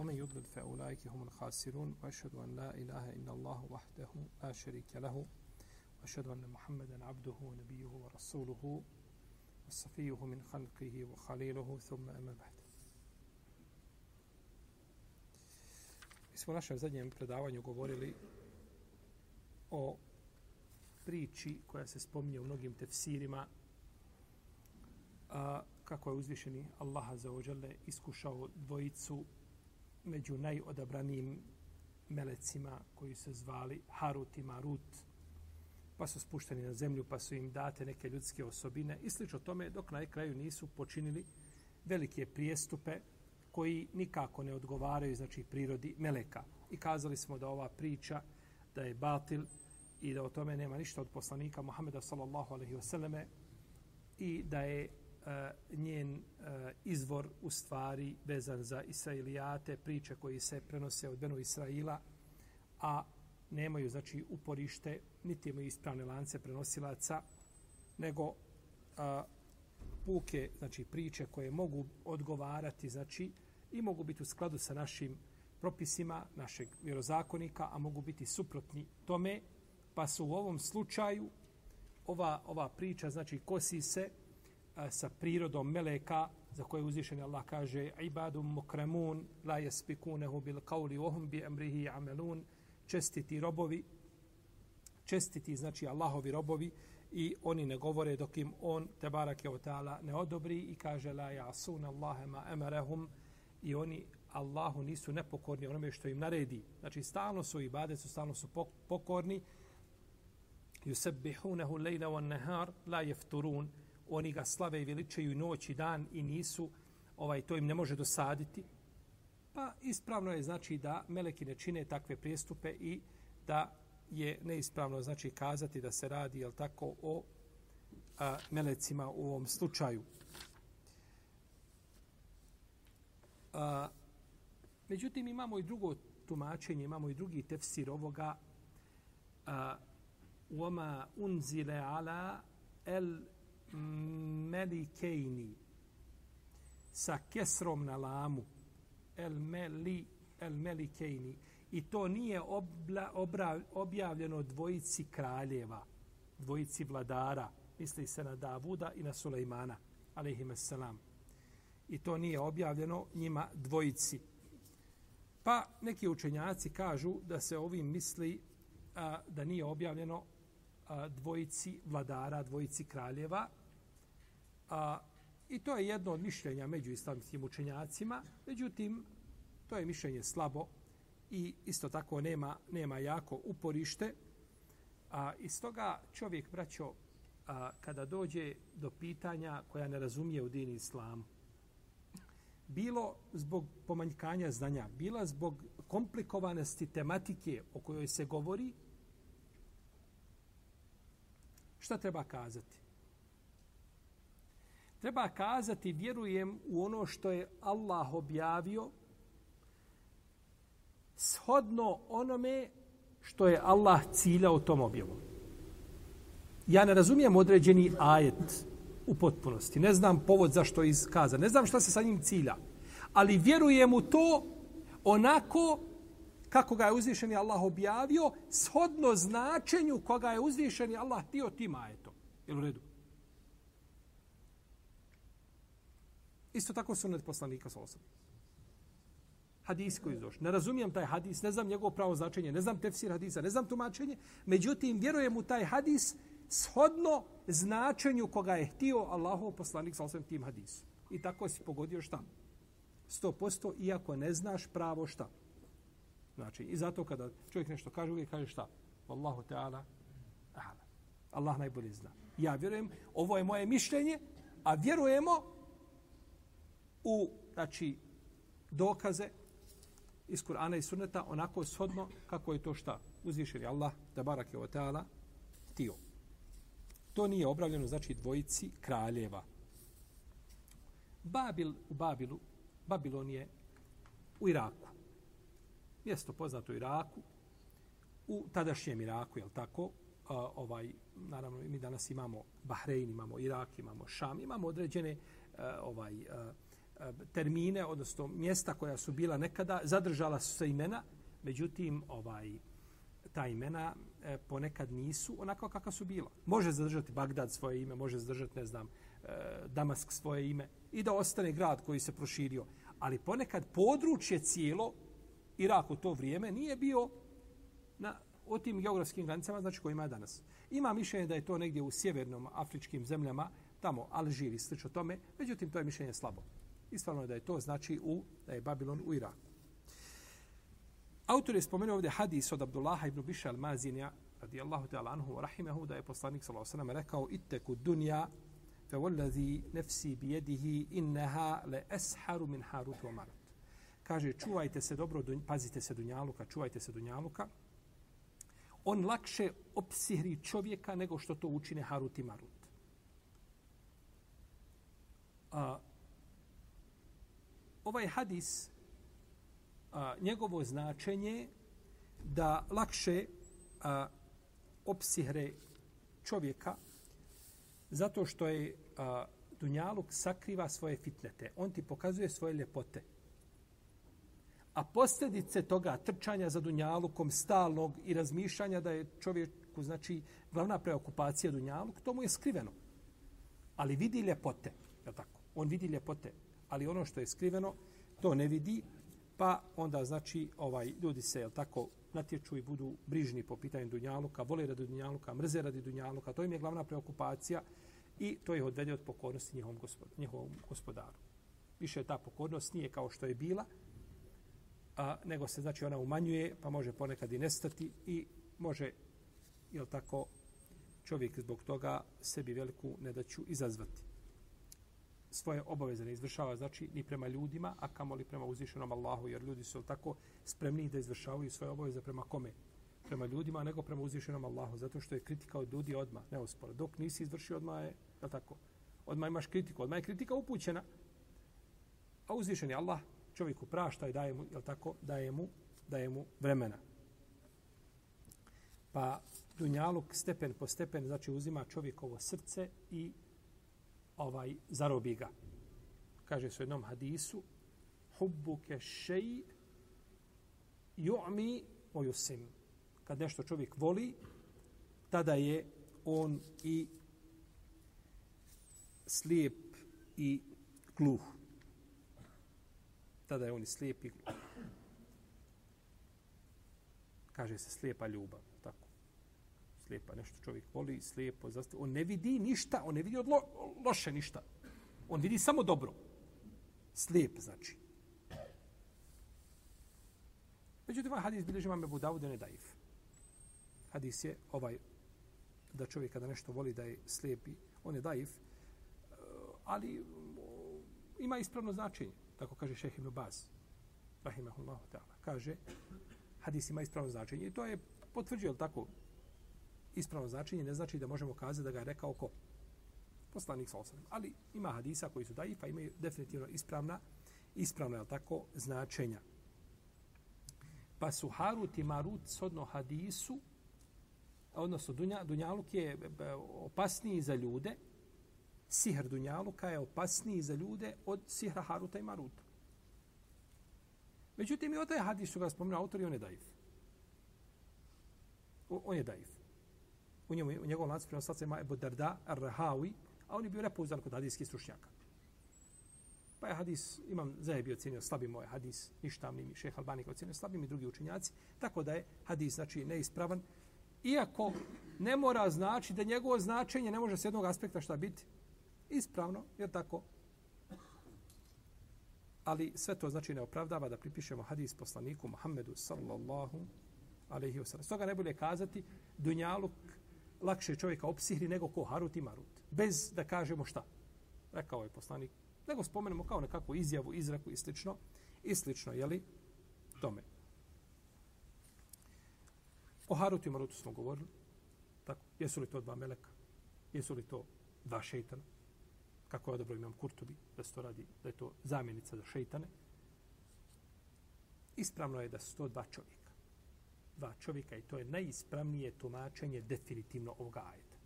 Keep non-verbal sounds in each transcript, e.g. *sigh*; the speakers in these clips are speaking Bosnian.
ومن يضلل فأولئك هم الخاسرون وأشهد أن لا إله إلا الله وحده لا شريك له وأشهد أن محمدا عبده ونبيه ورسوله وصفيه من خلقه وخليله ثم أما بعد. Mi našem zadnjem predavanju govorili o priči koja se spominje u mnogim tefsirima a, kako je uzvišeni Allah za ođele iskušao dvojicu među najodabranijim melecima koji se zvali Harut i Marut pa su spušteni na zemlju pa su im date neke ljudske osobine i slično tome dok na kraju nisu počinili velike prijestupe koji nikako ne odgovaraju znači prirodi meleka. I kazali smo da ova priča da je batil i da o tome nema ništa od poslanika Muhameda sallallahu alejhi ve selleme i da je Eh, njen uh, izvor u stvari vezan za Israilijate, priče koji se prenose od Benu Israila, a nemaju znači uporište, niti imaju ispravne lance prenosilaca, nego a, puke, znači priče koje mogu odgovarati, znači i mogu biti u skladu sa našim propisima našeg vjerozakonika, a mogu biti suprotni tome, pa su u ovom slučaju ova, ova priča, znači kosi se sa prirodom meleka, za koje uzvišeni Allah kaže ibadum mukramun la yasbikunahu bil qawli wa hum bi amrihi amalun čestiti robovi čestiti znači Allahovi robovi i oni ne govore dok im on te barake o taala ne odobri i kaže la yasun Allaha ma amarahum i oni Allahu nisu nepokorni onome što im naredi. Znači, stalno su ibadet, su stalno su pokorni. Yusabbihunahu lejla wan nahar la yafturun Oni ga slave i veličaju noć i dan i nisu, ovaj to im ne može dosaditi. Pa ispravno je znači da meleki ne čine takve prijestupe i da je neispravno znači kazati da se radi jel tako o a, melecima u ovom slučaju. A, međutim, imamo i drugo tumačenje, imamo i drugi tefsir ovoga a, Uoma unzile ala el melikejni sa kesrom na lamu el meli el melikejni i to nije obla, obra, objavljeno dvojici kraljeva dvojici vladara misli se na Davuda i na Sulejmana alejhimeselam i to nije objavljeno njima dvojici. Pa neki učenjaci kažu da se ovim misli a, da nije objavljeno a, dvojici vladara, dvojici kraljeva. A, I to je jedno od mišljenja među islamskim učenjacima. Međutim, to je mišljenje slabo i isto tako nema, nema jako uporište. A, iz toga čovjek, braćo, a, kada dođe do pitanja koja ne razumije u dini islamu, bilo zbog pomanjkanja znanja, bila zbog komplikovanosti tematike o kojoj se govori, šta treba kazati? Treba kazati, vjerujem u ono što je Allah objavio, shodno onome što je Allah ciljao tom objavom. Ja ne razumijem određeni ajet, u potpunosti. Ne znam povod zašto je iskazan. Ne znam šta se sa njim cilja. Ali vjerujem u to onako kako ga je uzvišeni Allah objavio, shodno značenju koga je uzvišeni Allah htio tim ajetom. Jel u redu? Isto tako su poslanika sa osam. Hadis koji je Ne razumijem taj hadis, ne znam njegovo pravo značenje, ne znam tefsir hadisa, ne znam tumačenje. Međutim, vjerujem u taj hadis shodno značenju koga je htio Allahov poslanik sa osam tim hadisom. I tako si pogodio šta? 100% iako ne znaš pravo šta. Znači, i zato kada čovjek nešto kaže, uvijek kaže šta? Allahu Teala, Allah najbolje zna. Ja vjerujem, ovo je moje mišljenje, a vjerujemo u, znači, dokaze iz Kur'ana i Sunneta onako shodno kako je to šta uzvišeni Allah da barak je o teala tio. To nije obravljeno znači dvojici kraljeva. Babil u Babilu, Babilon je u Iraku. Mjesto poznato u Iraku, u tadašnjem Iraku, je tako? A, ovaj, naravno, mi danas imamo Bahrein, imamo Irak, imamo Šam, imamo određene a, ovaj, a, a, termine, odnosno mjesta koja su bila nekada, zadržala su se imena, međutim, ovaj, ta imena e, ponekad nisu onako kakva su bila. Može zadržati Bagdad svoje ime, može zadržati, ne znam, e, Damask svoje ime i da ostane grad koji se proširio. Ali ponekad područje cijelo Irak u to vrijeme nije bio na o tim geografskim granicama, znači koji ima danas. Ima mišljenje da je to negdje u sjevernom afričkim zemljama, tamo Alžir i slično tome, međutim to je mišljenje slabo. Ispravno je da je to znači u, da je Babilon u Iraku. Autor je spomenuo ovdje hadis od Abdullaha ibn Biša al-Mazinja, radijallahu ta'ala anhu wa rahimahu, da je poslanik s.a.v. rekao, itteku dunja, fe wallazi nefsi bijedihi inneha le esharu min harut wa marut. Kaže, čuvajte se dobro, pazite se dunjaluka, čuvajte se dunjaluka. On lakše opsihri čovjeka nego što to učine Harut i Marut. A, ovaj hadis a, njegovo značenje da lakše a, opsihre čovjeka zato što je a, Dunjaluk sakriva svoje fitnete. On ti pokazuje svoje ljepote. A posljedice toga trčanja za Dunjalukom stalnog i razmišljanja da je čovjeku, znači, glavna preokupacija Dunjaluk, to mu je skriveno. Ali vidi ljepote. Je tako? On vidi ljepote. Ali ono što je skriveno, to ne vidi, pa onda znači ovaj ljudi se jel tako natječu i budu brižni po pitanju dunjaluka, vole radi dunjaluka, mrze radi dunjaluka, to im je glavna preokupacija i to je odvede od pokornosti njihovom, gospod, njihovom gospodaru. Više ta pokornost nije kao što je bila, a, nego se znači ona umanjuje, pa može ponekad i nestati i može, jel tako, čovjek zbog toga sebi veliku nedaću izazvati svoje obaveze ne izvršava, znači ni prema ljudima, a kamoli prema uzvišenom Allahu, jer ljudi su tako spremni da izvršavaju svoje obaveze prema kome? Prema ljudima, nego prema uzvišenom Allahu, zato što je kritika od ljudi odma neospora. Dok nisi izvršio odma je, je tako? Odma imaš kritiku, odma je kritika upućena. A uzvišeni Allah čovjeku prašta i daje mu, je tako, daje mu, daje mu vremena. Pa dunjaluk stepen po stepen, znači uzima čovjekovo srce i ovaj zarobi ga. Kaže se u jednom hadisu hubbuke šej ju'mi o yusim. Kad nešto čovjek voli, tada je on i slijep i gluh. Tada je on i slijep i gluh. Kaže se slijepa ljubav slijepa, nešto čovjek voli, slijepo, zastav... on ne vidi ništa, on ne vidi od lo, loše ništa. On vidi samo dobro. Slijep, znači. Međutim, ovaj hadis bilježi vam Ebu Dawud, ne daif. Hadis je ovaj, da čovjek kada nešto voli da je slijepi, on je daif, eh, ali mm, ima ispravno značenje. Tako kaže šeheh Ibn Baz, rahimahullahu ta'ala. Kaže, hadis ima ispravno značenje. I to je potvrđio, tako, ispravno značenje ne znači da možemo kazati da ga je rekao ko? Poslanik sa osanem. Ali ima hadisa koji su daifa, imaju definitivno ispravna, ispravna je tako, značenja. Pa su Harut i Marut sodno hadisu, odnosno Dunja, Dunjaluk je e, e, opasniji za ljude, sihr Dunjaluka je opasniji za ljude od sihra Haruta i Maruta. Međutim, i o taj hadis su ga spomenuo autor i on je daif. On je daif u njemu u njegovom lancu prenosilaca ima Ebu Darda Ar-Rahawi, a on je bio repouzdan kod hadijskih stručnjaka. Pa je hadis, imam Zaheb je ocenio slabim moj hadis, ništa mi šeh Albanik ocenio slabim i drugi učenjaci, tako da je hadis znači neispravan. Iako ne mora znači da njegovo značenje ne može s jednog aspekta šta biti ispravno, jer tako ali sve to znači ne opravdava da pripišemo hadis poslaniku Muhammedu sallallahu alaihi wa sallam. Stoga ne bude kazati dunjaluk lakše čovjeka opsihri nego ko Harut i Marut. Bez da kažemo šta. Rekao je poslanik. Nego spomenemo kao nekakvu izjavu, izraku i slično. I slično, jeli? tome. O Harutu i Marutu smo govorili. Tako, jesu li to dva meleka? Jesu li to dva šeitana? Kako je dobro imam Kurtubi, da se to radi, da je to zamjenica za šeitane. Ispravno je da su to dva čovjeka. Dva čovjeka i to je najispravnije tumačenje definitivno ovoga ajeta.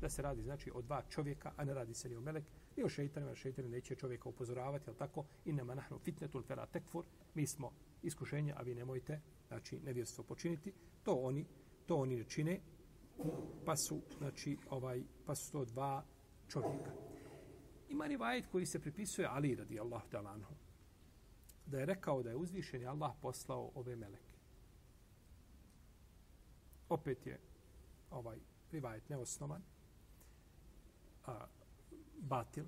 Da se radi znači o dva čovjeka, a ne radi se ni o melek, ni o šeitanima, šeitani neće čovjeka upozoravati, ali tako, i nema nahnu fitnetul fela tekfur, mi smo iskušenje, a vi nemojte, znači, nevjerstvo počiniti. To oni, to oni ne čine, pa su, znači, ovaj, pa su to dva čovjeka. Ima rivajet koji se pripisuje Ali radi Allah da je rekao da je uzvišeni Allah poslao ove meleke. Opet je ovaj rivajet neosnovan, a, batil,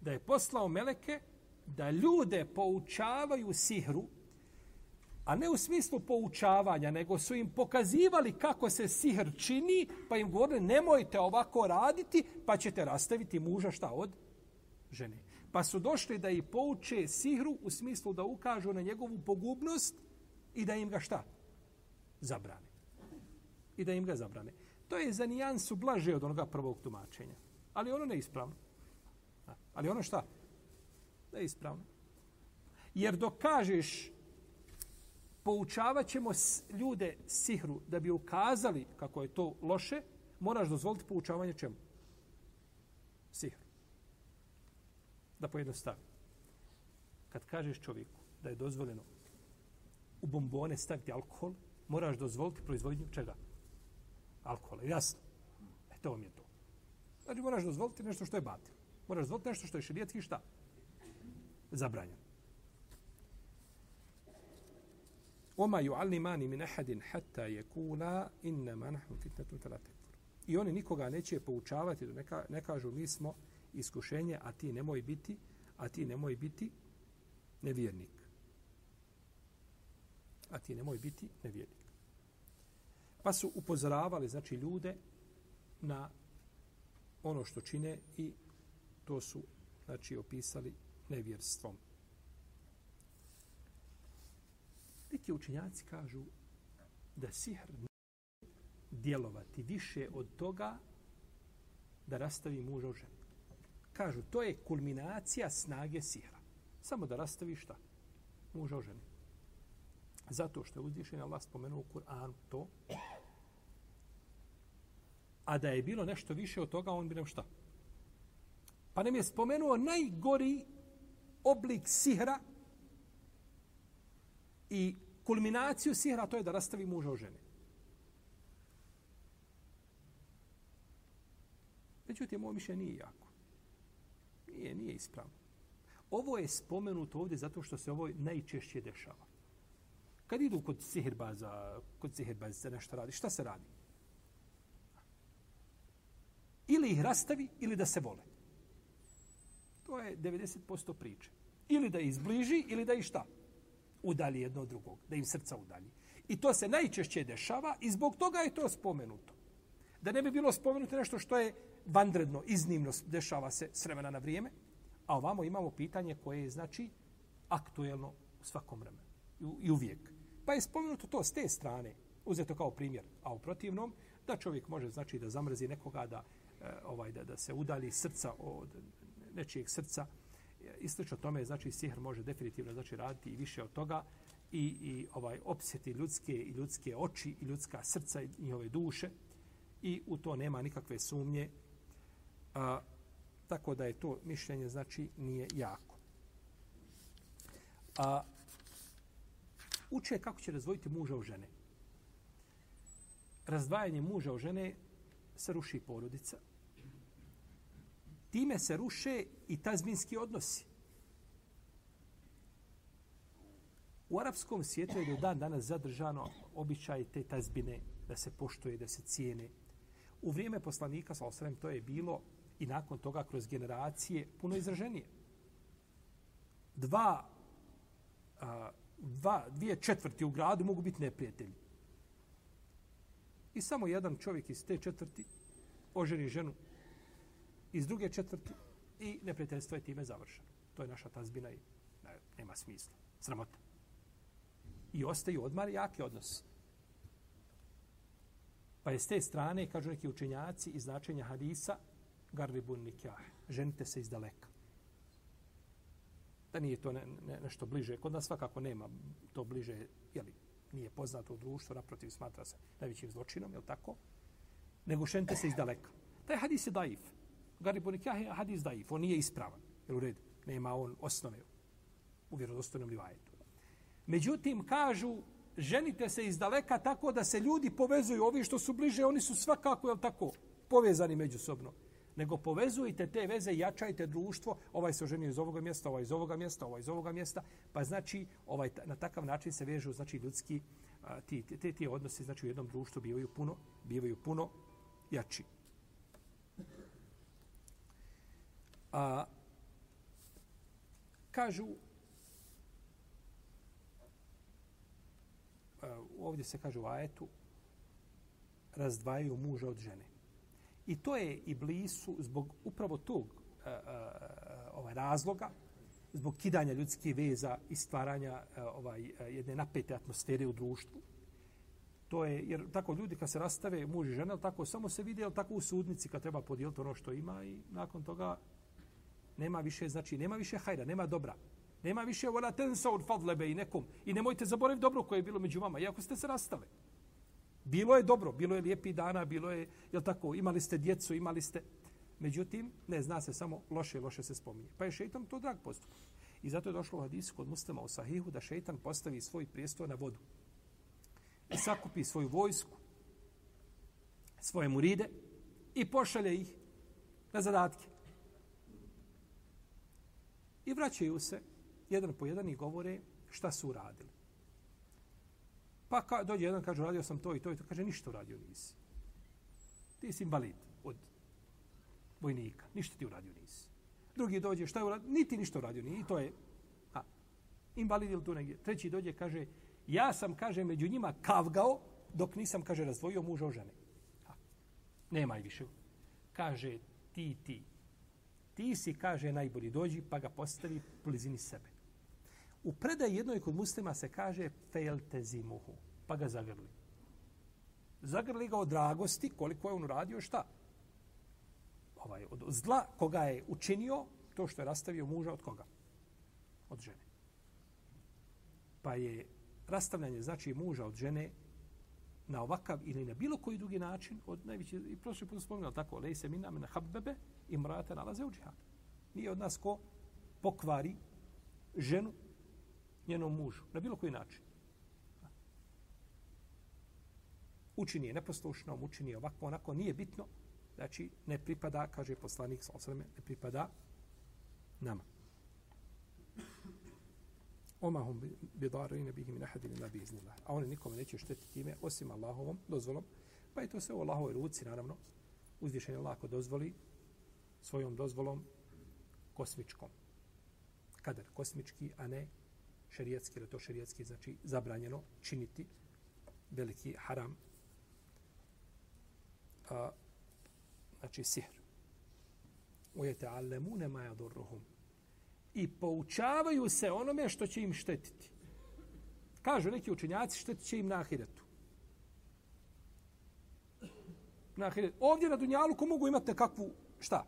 da je poslao meleke da ljude poučavaju sihru, a ne u smislu poučavanja, nego su im pokazivali kako se sihr čini, pa im govorili nemojte ovako raditi, pa ćete rastaviti muža šta od žene. Pa su došli da i pouče sihru u smislu da ukažu na njegovu pogubnost i da im ga šta? Zabrane. I da im ga zabrane. To je za nijansu blaže od onoga prvog tumačenja. Ali ono ne ispravno. Ali ono šta? Da je ispravno. Jer dok kažeš poučavat ćemo ljude sihru da bi ukazali kako je to loše, moraš dozvoliti poučavanje čemu? Sihru. Da pojednostavi. Kad kažeš čovjeku da je dozvoljeno u bombone staviti alkohol, moraš dozvoliti proizvodnju čega? Alkohola. Jasno. E to vam je to. Znači moraš dozvoliti nešto što je batil. Moraš dozvoliti nešto što je širijetski šta? Zabranjeno. Oma yu'allimani min ahadin hatta yakula inna ma nahnu fitnatun fala. I oni nikoga neće poučavati neka, ne kažu mi smo iskušenje, a ti nemoj biti, a ti nemoj biti nevjernik. A ti nemoj biti nevjernik. Pa su upozoravali, znači, ljude na ono što čine i to su, znači, opisali nevjerstvom. Neki učenjaci kažu da sihr ne djelovati više od toga da rastavi muža u ženu. Kažu, to je kulminacija snage sihra. Samo da rastavi šta? Muža u ženu. Zato što je uzvišen Allah spomenuo u Kur'anu to. A da je bilo nešto više od toga, on bi nam šta? Pa nam je spomenuo najgori oblik sihra i kulminaciju sihra, to je da rastavi muža u žene. Međutim, ovo mišljenje nije jako. Nije, nije ispravno. Ovo je spomenuto ovdje zato što se ovo najčešće dešava. Kad idu kod sihirbaza, kod sihirbaza nešto radi, šta se radi? Ili ih rastavi, ili da se vole. To je 90% priče. Ili da izbliži, ili da ih šta? udalji jedno od drugog, da im srca udalji. I to se najčešće dešava i zbog toga je to spomenuto. Da ne bi bilo spomenuto nešto što je vandredno, iznimno dešava se s vremena na vrijeme, a ovamo imamo pitanje koje je, znači, aktuelno u svakom vremenu i uvijek. Pa je spomenuto to s te strane, uzeto kao primjer, a u protivnom, da čovjek može, znači, da zamrzi nekoga, da, Eh, ovaj, da, da se udali srca od nečijeg srca, isto tome znači sihr može definitivno znači raditi i više od toga. I i ovaj opsjeti ljudske i ljudske oči i ljudska srca i njihove duše. I u to nema nikakve sumnje. A, tako da je to mišljenje znači nije jako. A uče kako će razvojiti muža od žene. Razdvajanje muža od žene se ruši porodica time se ruše i tazbinski odnosi. U arapskom svijetu je do dan danas zadržano običaj te tazbine da se poštuje, da se cijene. U vrijeme poslanika, sa osrem, to je bilo i nakon toga kroz generacije puno izraženije. Dva, a, dva, dvije četvrti u gradu mogu biti neprijatelji. I samo jedan čovjek iz te četvrti oženi ženu iz druge četvrti i neprijateljstvo je time završeno. To je naša tazbina i ne, nema smisla. Sramota. I ostaju odmar jaki odnos. Pa je s te strane, kažu neki učenjaci, iz značenja hadisa, garribun nikah, ženite se iz daleka. Da nije to ne, ne, nešto bliže. Kod nas svakako nema to bliže, jeli, nije poznato u društvu, naprotiv smatra se najvećim zločinom, je tako? Nego šente se iz daleka. Taj hadis je daif. Garribun nikah je hadis daif, on nije ispravan. Jel u redu? Nema on osnove u vjerodostojnom rivajetu. Međutim, kažu, ženite se iz daleka tako da se ljudi povezuju. Ovi što su bliže, oni su svakako, jel tako, povezani međusobno. Nego povezujte te veze i jačajte društvo. Ovaj se oženio iz ovoga mjesta, ovaj iz ovoga mjesta, ovaj iz ovoga mjesta. Pa znači, ovaj, na takav način se vežu znači, ljudski, a, ti, te, ti odnosi znači, u jednom društvu bivaju puno, bivaju puno jači. A, kažu, ovdje se kaže u ajetu, razdvajaju muža od žene. I to je i blisu zbog upravo tog uh, uh, ovaj razloga, zbog kidanja ljudskih veza i stvaranja uh, ovaj jedne napete atmosfere u društvu. To je, jer tako ljudi kad se rastave muž i žena, tako samo se vide, tako u sudnici kad treba podijeliti ono što ima i nakon toga nema više, znači nema više hajra, nema dobra. Nema više vola tensa od fadlebe i nekom. I nemojte zaboraviti dobro koje je bilo među vama, iako ste se rastale. Bilo je dobro, bilo je lijepi dana, bilo je, jel tako, imali ste djecu, imali ste... Međutim, ne zna se samo loše, loše se spominje. Pa je šeitan to drag postupak. I zato je došlo u hadisu kod muslima u sahihu da šeitan postavi svoj prijestoj na vodu. I sakupi svoju vojsku, svoje muride i pošalje ih na zadatke. I vraćaju se jedan po jedan i govore šta su uradili. Pa ka, dođe jedan, kaže, radio sam to i to i to. Kaže, ništa uradio nisi. Ti si invalid od vojnika. Ništa ti uradio nisi. Drugi dođe, šta je uradio? Niti ništa uradio nisi. I to je a, invalid ili tu negdje. Treći dođe, kaže, ja sam, kaže, među njima kavgao dok nisam, kaže, razdvojio muža o žene. A, nema i više. Kaže, ti, ti. Ti si, kaže, najbolji dođi, pa ga postavi blizini sebe. U predaj jednoj kod muslima se kaže feltezimuhu, pa ga zagrli. Zagrli ga od dragosti, koliko je on uradio, šta? Ovaj, od zla koga je učinio, to što je rastavio muža od koga? Od žene. Pa je rastavljanje znači muža od žene na ovakav ili na bilo koji drugi način, od najveće, i prošli put spominjal tako, lej se minam na habbebe i mrate nalaze u džihad. Nije od nas ko pokvari ženu njenom mužu, na bilo koji način. Učini je neposlušnom, učini je ovako, onako, nije bitno. Znači, ne pripada, kaže poslanik, sa osreme, ne pripada nama. Oma hum bidara i ne bih mi nahadili na biznila. A oni nikome neće štetiti time, osim Allahovom dozvolom. Pa je to sve u Allahovoj ruci, naravno. Uzvišenje lako dozvoli svojom dozvolom kosmičkom. Kadar kosmički, a ne šerijetski, ili to šerijetski znači zabranjeno činiti veliki haram, a, znači sihr. Ujete allemune maja. I poučavaju se onome što će im štetiti. Kažu neki učenjaci, štetit će im na ahiretu. Na ahiretu. Ovdje na Dunjaluku mogu imati nekakvu, šta?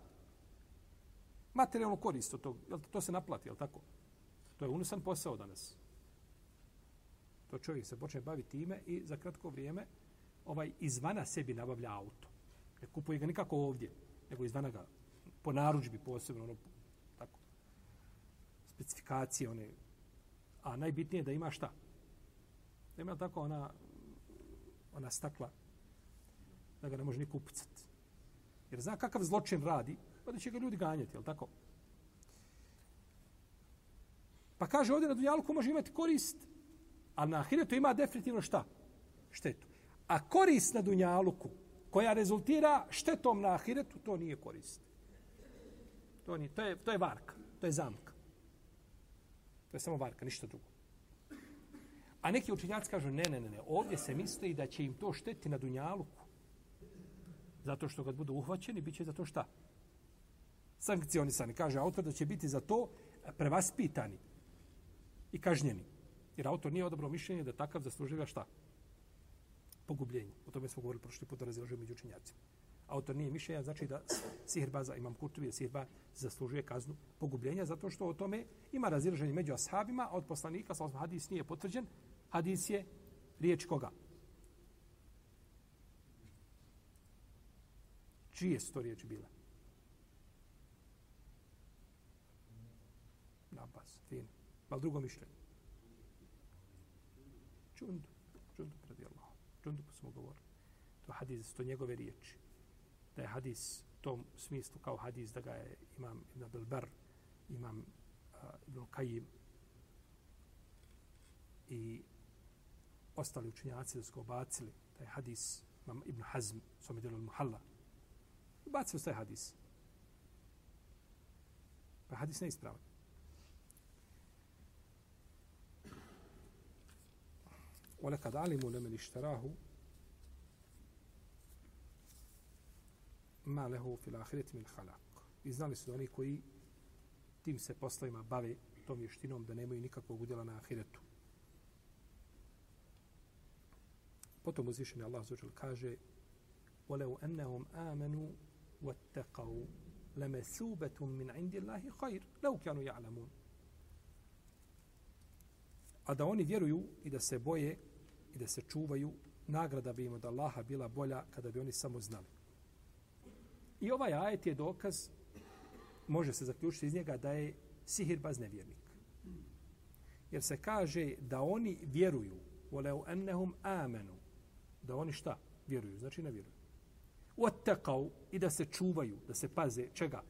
Materijalnu korist od tog. To se naplati, jel tako? To je unosan posao danas. To čovjek se počne baviti time i za kratko vrijeme ovaj izvana sebi nabavlja auto. Ne kupuje ga nikako ovdje, nego izvana ga po naručbi posebno, ono, tako, specifikacije, one, a najbitnije je da ima šta? Da ima tako ona, ona stakla, da ga ne može niko upucati. Jer zna kakav zločin radi, pa da će ga ljudi ganjati, je tako? Pa kaže ovdje na dunjalku može imati korist, a na ahiretu ima definitivno šta? Štetu. A korist na dunjaluku koja rezultira štetom na ahiretu, to nije korist. To, nije, to, je, to je varka, to je zamka. To je samo varka, ništa drugo. A neki učenjaci kažu, ne, ne, ne, ne, ovdje se misli da će im to šteti na dunjaluku. Zato što kad budu uhvaćeni, bit će za to šta? Sankcionisani. Kaže autor da će biti za to prevaspitani i kažnjeni. Jer autor nije odobro mišljenje da takav zasluživa šta? Pogubljenje. O tome smo govorili prošli put o razilaženju među učinjacima. Autor nije mišljenja, znači da sihrbaza, imam kurtovi, sihrba zaslužuje kaznu pogubljenja, zato što o tome ima razilaženje među ashabima, a od poslanika, sa hadis nije potvrđen, hadis je riječ koga? Čije su to riječi bile? Malo drugo mišljenje? Čundu. Čundu radi Allah. Čundu pa smo govorili. To je hadis, to njegove riječi. Da je hadis u tom smislu kao hadis da ga je imam Ibn Abdelbar, imam uh, Ibn Kajim i ostali učenjaci da su ga obacili. Da je hadis imam Ibn Hazm, svome djelu Muhalla. Bacili su taj hadis. Pa hadis ne ispravan. ولقد علموا لمن اشتراه ma lehu fil ahireti min halak. I znali su oni koji tim se poslovima bave tom vještinom da nemaju nikakvog udjela na ahiretu. Potom uzvišeni Allah zaođel kaže وَلَوْ أَنَّهُمْ آمَنُوا وَاتَّقَوْا لَمَثُوبَةٌ مِنْ عِنْدِ اللَّهِ خَيْرٌ لَوْ كَانُوا يَعْلَمُونَ A da oni vjeruju i da se boje i da se čuvaju, nagrada bi im od Allaha bila bolja kada bi oni samo znali. I ovaj ajet je dokaz, može se zaključiti iz njega, da je sihirbaz nevjernik. Jer se kaže da oni vjeruju, voleu ennehum amenu, da oni šta? Vjeruju, znači ne vjeruju. Uattekau i da se čuvaju, da se paze, čega?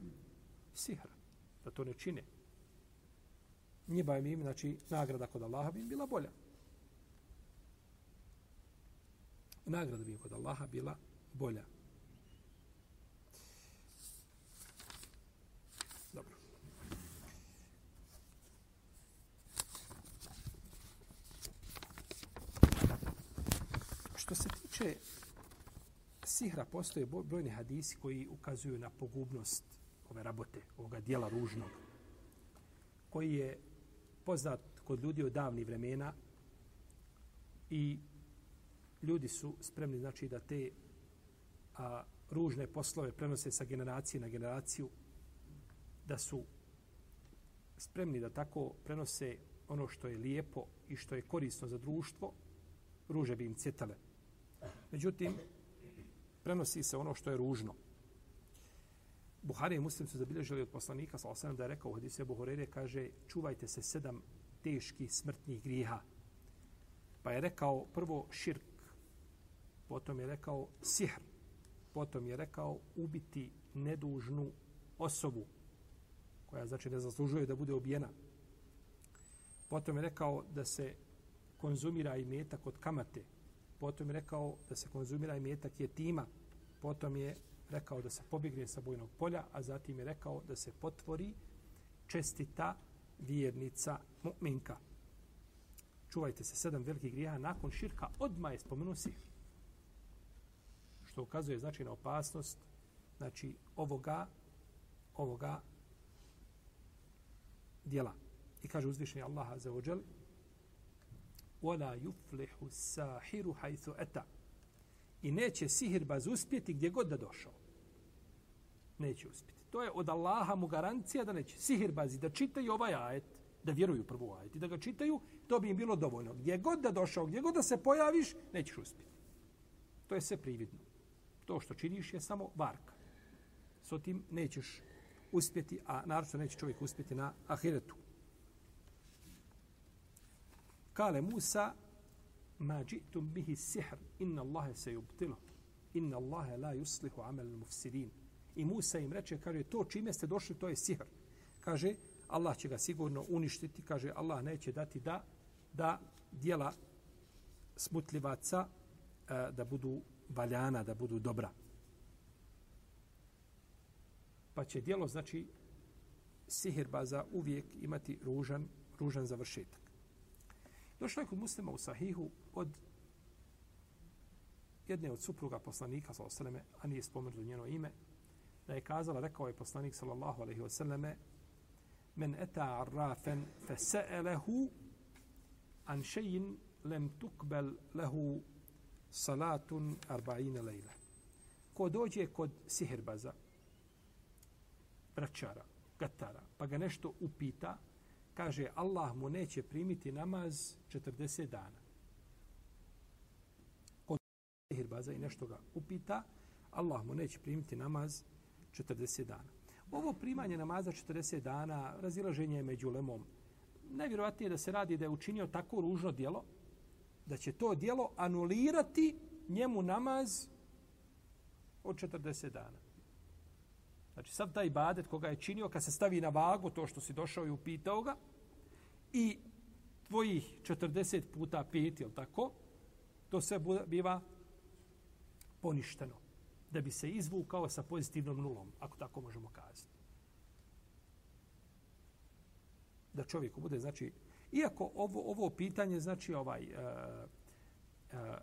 Sihra, da to ne čine. Njima im, znači, nagrada kod Allaha bi im bila bolja. Nagrada bi kod Allaha bila bolja. Dobro. Što se tiče sihra, postoje brojni hadisi koji ukazuju na pogubnost ove rabote, ovoga dijela ružnog, koji je poznat kod ljudi od davnih vremena i ljudi su spremni znači da te a, ružne poslove prenose sa generacije na generaciju, da su spremni da tako prenose ono što je lijepo i što je korisno za društvo, ruže bi im cjetale. Međutim, prenosi se ono što je ružno. Buhari i Muslim su zabilježili od poslanika, sa osam da je rekao u hadisu Ebu Horeire, kaže, čuvajte se sedam teških smrtnih griha. Pa je rekao prvo širk, potom je rekao sihr, potom je rekao ubiti nedužnu osobu, koja znači ne zaslužuje da bude obijena. Potom je rekao da se konzumira i metak od kamate, potom je rekao da se konzumira i metak je tima, potom je rekao da se pobjegne sa bojnog polja, a zatim je rekao da se potvori čestita vjernica mu'minka. Čuvajte se sedam velikih grijeha nakon širka, odmah je spomenuo sihr Što ukazuje znači na opasnost znači ovoga ovoga dijela. I kaže uzvišenje Allaha za ođel, ولا يفلح الساحر حيث أتى i neće sihirbaz uspjeti gdje god da došao. Neće uspjeti. To je od Allaha mu garancija da neće. Sihirbazi da čitaju ovaj ajet, da vjeruju prvu ajet i da ga čitaju, to bi im bilo dovoljno. Gdje god da došao, gdje god da se pojaviš, nećeš uspjeti. To je sve prividno. To što činiš je samo varka. S tim nećeš uspjeti, a naravno neće čovjek uspjeti na ahiretu. Kale Musa, ma jitum bihi sihr, inna Allahe se jubtilo, Inna Allahe la yuslihu amel mufsidin. I Musa im reče, kaže, to čime ste došli, to je sihr. Kaže, Allah će ga sigurno uništiti, kaže, Allah neće dati da, da dijela smutljivaca e, da budu valjana, da budu dobra. Pa će dijelo, znači, sihirbaza uvijek imati ružan, ružan završetak. Došlo je kod muslima u sahihu od jedne od supruga poslanika, sallallahu a nije spomenuto njeno ime, da je kazala, rekao je poslanik, sallallahu alaihi wa sallame, men eta arrafen fe se'elehu an šejin lem tukbel lehu salatun arba'ina lejla. Ko dođe kod sihirbaza, braćara, gatara, pa ga nešto upita, kaže Allah mu neće primiti namaz 40 dana. Kod sihirbaza i nešto ga upita, Allah mu neće primiti namaz 40 dana. Ovo primanje namaza 40 dana, razilaženje je među lemom. Najvjerovatnije da se radi da je učinio tako ružno dijelo, da će to dijelo anulirati njemu namaz od 40 dana. Znači sad taj badet koga je činio, kad se stavi na vagu to što si došao i upitao ga, i tvojih 40 puta 5, jel tako? To sve biva poništeno. Da bi se izvukao sa pozitivnom nulom, ako tako možemo kazati. Da čovjeku bude, znači, iako ovo, ovo pitanje, znači, ovaj, uh, e,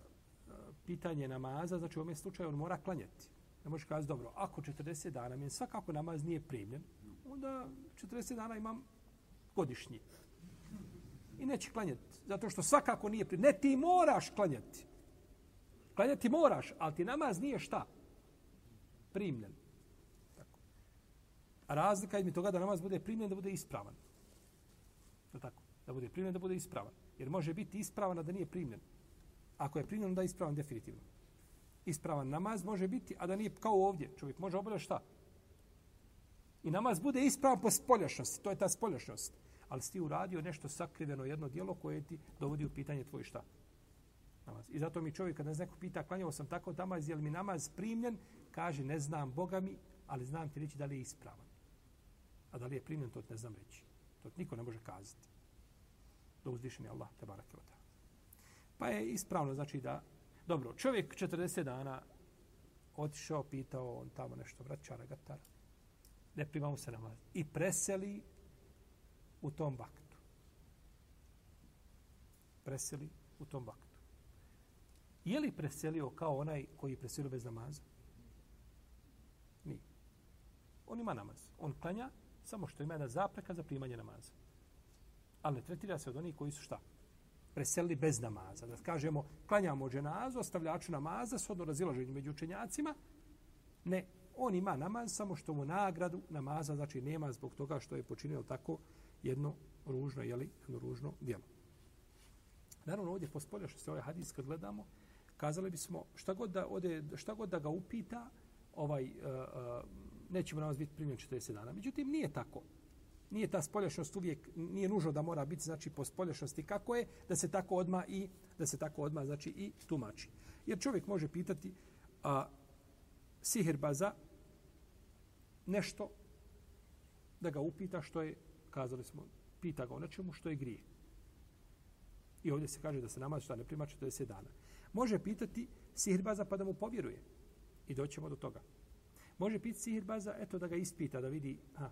pitanje namaza, znači u ovom slučaju on mora klanjati. Ne možeš kazati, dobro, ako 40 dana mi svakako namaz nije primljen, onda 40 dana imam godišnji. I neće klanjati, zato što svakako nije primljen. Ne, ti moraš klanjati. Klanjati moraš, ali ti namaz nije šta? Primljen. Tako. A razlika je mi toga da namaz bude primljen, da bude ispravan. Je tako? Da bude primljen, da bude ispravan. Jer može biti ispravan, a da nije primljen. Ako je primljen, da je ispravan definitivno ispravan namaz može biti, a da nije kao ovdje. Čovjek može obavljati šta? I namaz bude ispravan po spoljašnosti. To je ta spoljašnost. Ali si ti uradio nešto sakriveno, jedno dijelo koje ti dovodi u pitanje tvoj šta? Namaz. I zato mi čovjek, kada neko pita, klanjao sam tako namaz, je li mi namaz primljen? Kaže, ne znam Boga mi, ali znam ti reći da li je ispravan. A da li je primljen, to ne znam reći. To niko ne može kazati. Do uzdišeni Allah, te barake Pa je ispravno, znači da Dobro, čovjek 40 dana otišao, pitao on tamo nešto, vraćara, gatara. Ne prima mu se namaz. I preseli u tom vaktu. Preseli u tom vaktu. Je li preselio kao onaj koji preselio bez namaza? Nije. On ima namaz. On klanja samo što ima jedna zapreka za primanje namaza. Ali ne tretira se od onih koji su šta? preselili bez namaza. Da kažemo, klanjamo dženazu, ostavljaču namaza, s odno razilaženju među učenjacima. Ne, on ima namaz, samo što mu nagradu namaza, znači nema zbog toga što je počinio tako jedno ružno, jeli, jedno ružno djelo. Naravno, ovdje pospolja što se ovaj hadis kad gledamo, kazali bismo šta god da, ode, šta god da ga upita, ovaj, uh, uh, nećemo namaz biti primjen 40 dana. Međutim, nije tako nije ta spolješnost uvijek nije nužno da mora biti znači po spolješnosti kako je da se tako odma i da se tako odma znači i tumači. Jer čovjek može pitati a sihirbaza nešto da ga upita što je kazali smo pita ga o nečemu što je grije. I ovdje se kaže da se namaz šta ne prima 40 dana. Može pitati sihirbaza pa da mu povjeruje. I doćemo do toga. Može pitati sihirbaza, eto da ga ispita, da vidi, ha,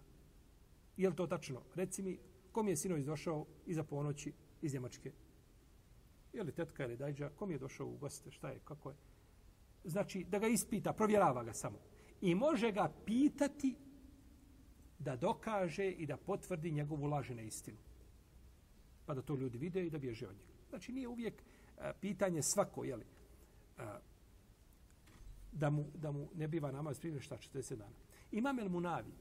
Je li to tačno? Reci mi, kom je sinoć došao iza ponoći iz Njemačke? Je li tetka ili dajđa? Kom je došao u goste? Šta je? Kako je? Znači, da ga ispita, provjerava ga samo. I može ga pitati da dokaže i da potvrdi njegovu lažene istinu. Pa da to ljudi vide i da bježe od njega. Znači, nije uvijek a, pitanje svako, jeli, a, e, da, mu, da mu ne biva namaz primjer šta 40 dana. Imam el Munavi,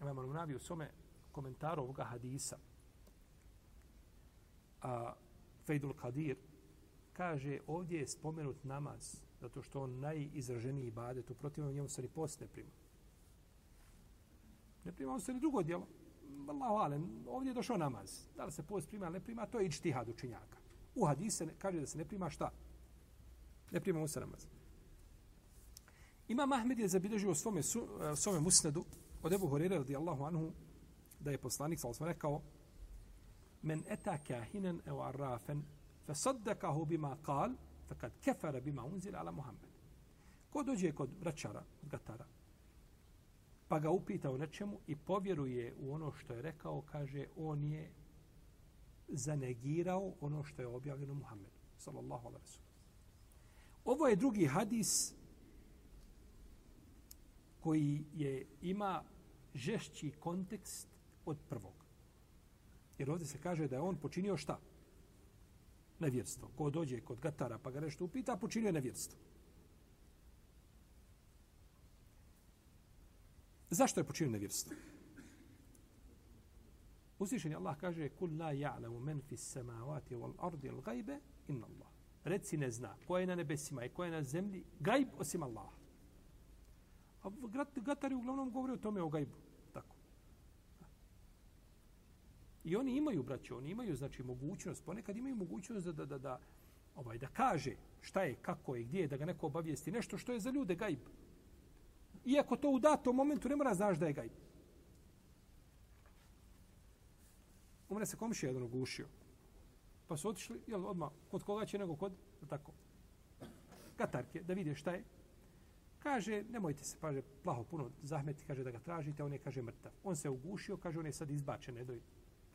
Imam Al-Munavi u svome komentaru ovoga hadisa a Fejdul Kadir kaže ovdje je spomenut namaz zato što on najizraženiji ibadet u protivnom njemu se ni post ne prima. Ne prima on se ni drugo djelo. Allahu alem, ovdje je došao namaz. Da li se post prima ili ne prima, to je ičtihad učinjaka. U hadise kaže da se ne prima šta? Ne prima on se namaz. Ima Mahmed je zabilježio u svome, su, svome musnadu od Ebu Horire radijallahu anhu da je poslanik sa osma rekao men eta kahinen evo arrafen fe saddakahu bima kal fe kad kefara bima unzila ala Muhammed. Ko dođe kod vraćara, od gatara, pa ga upita o nečemu i povjeruje u ono što je rekao, kaže, on je zanegirao ono što je objavljeno Muhammedu, sallallahu alaihi wa Ovo je drugi hadis koji je ima žešći kontekst od prvog. Jer ovdje se kaže da je on počinio šta? nevjerstvo. Ko dođe kod gatara pa ga nešto upita, počinio je nevjerstvo. Zašto je počinio nevjerstvo? Uzvišen je Allah kaže kul la ja'lamu men fi samavati wal ardi al gajbe inna Allah. Reci ne zna ko je na nebesima i ko je na zemlji gajb osim Allaha. A gatari uglavnom govore o tome o gajbu. Tako. I oni imaju, braće, oni imaju znači mogućnost, ponekad imaju mogućnost da, da, da, da, ovaj, da kaže šta je, kako je, gdje je, da ga neko obavijesti nešto što je za ljude gajb. Iako to u datom momentu ne mora znaš da je gajb. Umre se komšija jedan ugušio. Pa su otišli, jel, odmah, kod koga će nego kod, tako, katarke, da vide šta je. Kaže, nemojte se, kaže, plaho puno zahmeti, kaže da ga tražite, on je, kaže, mrtav. On se ugušio, kaže, on je sad izbačen, ne doj,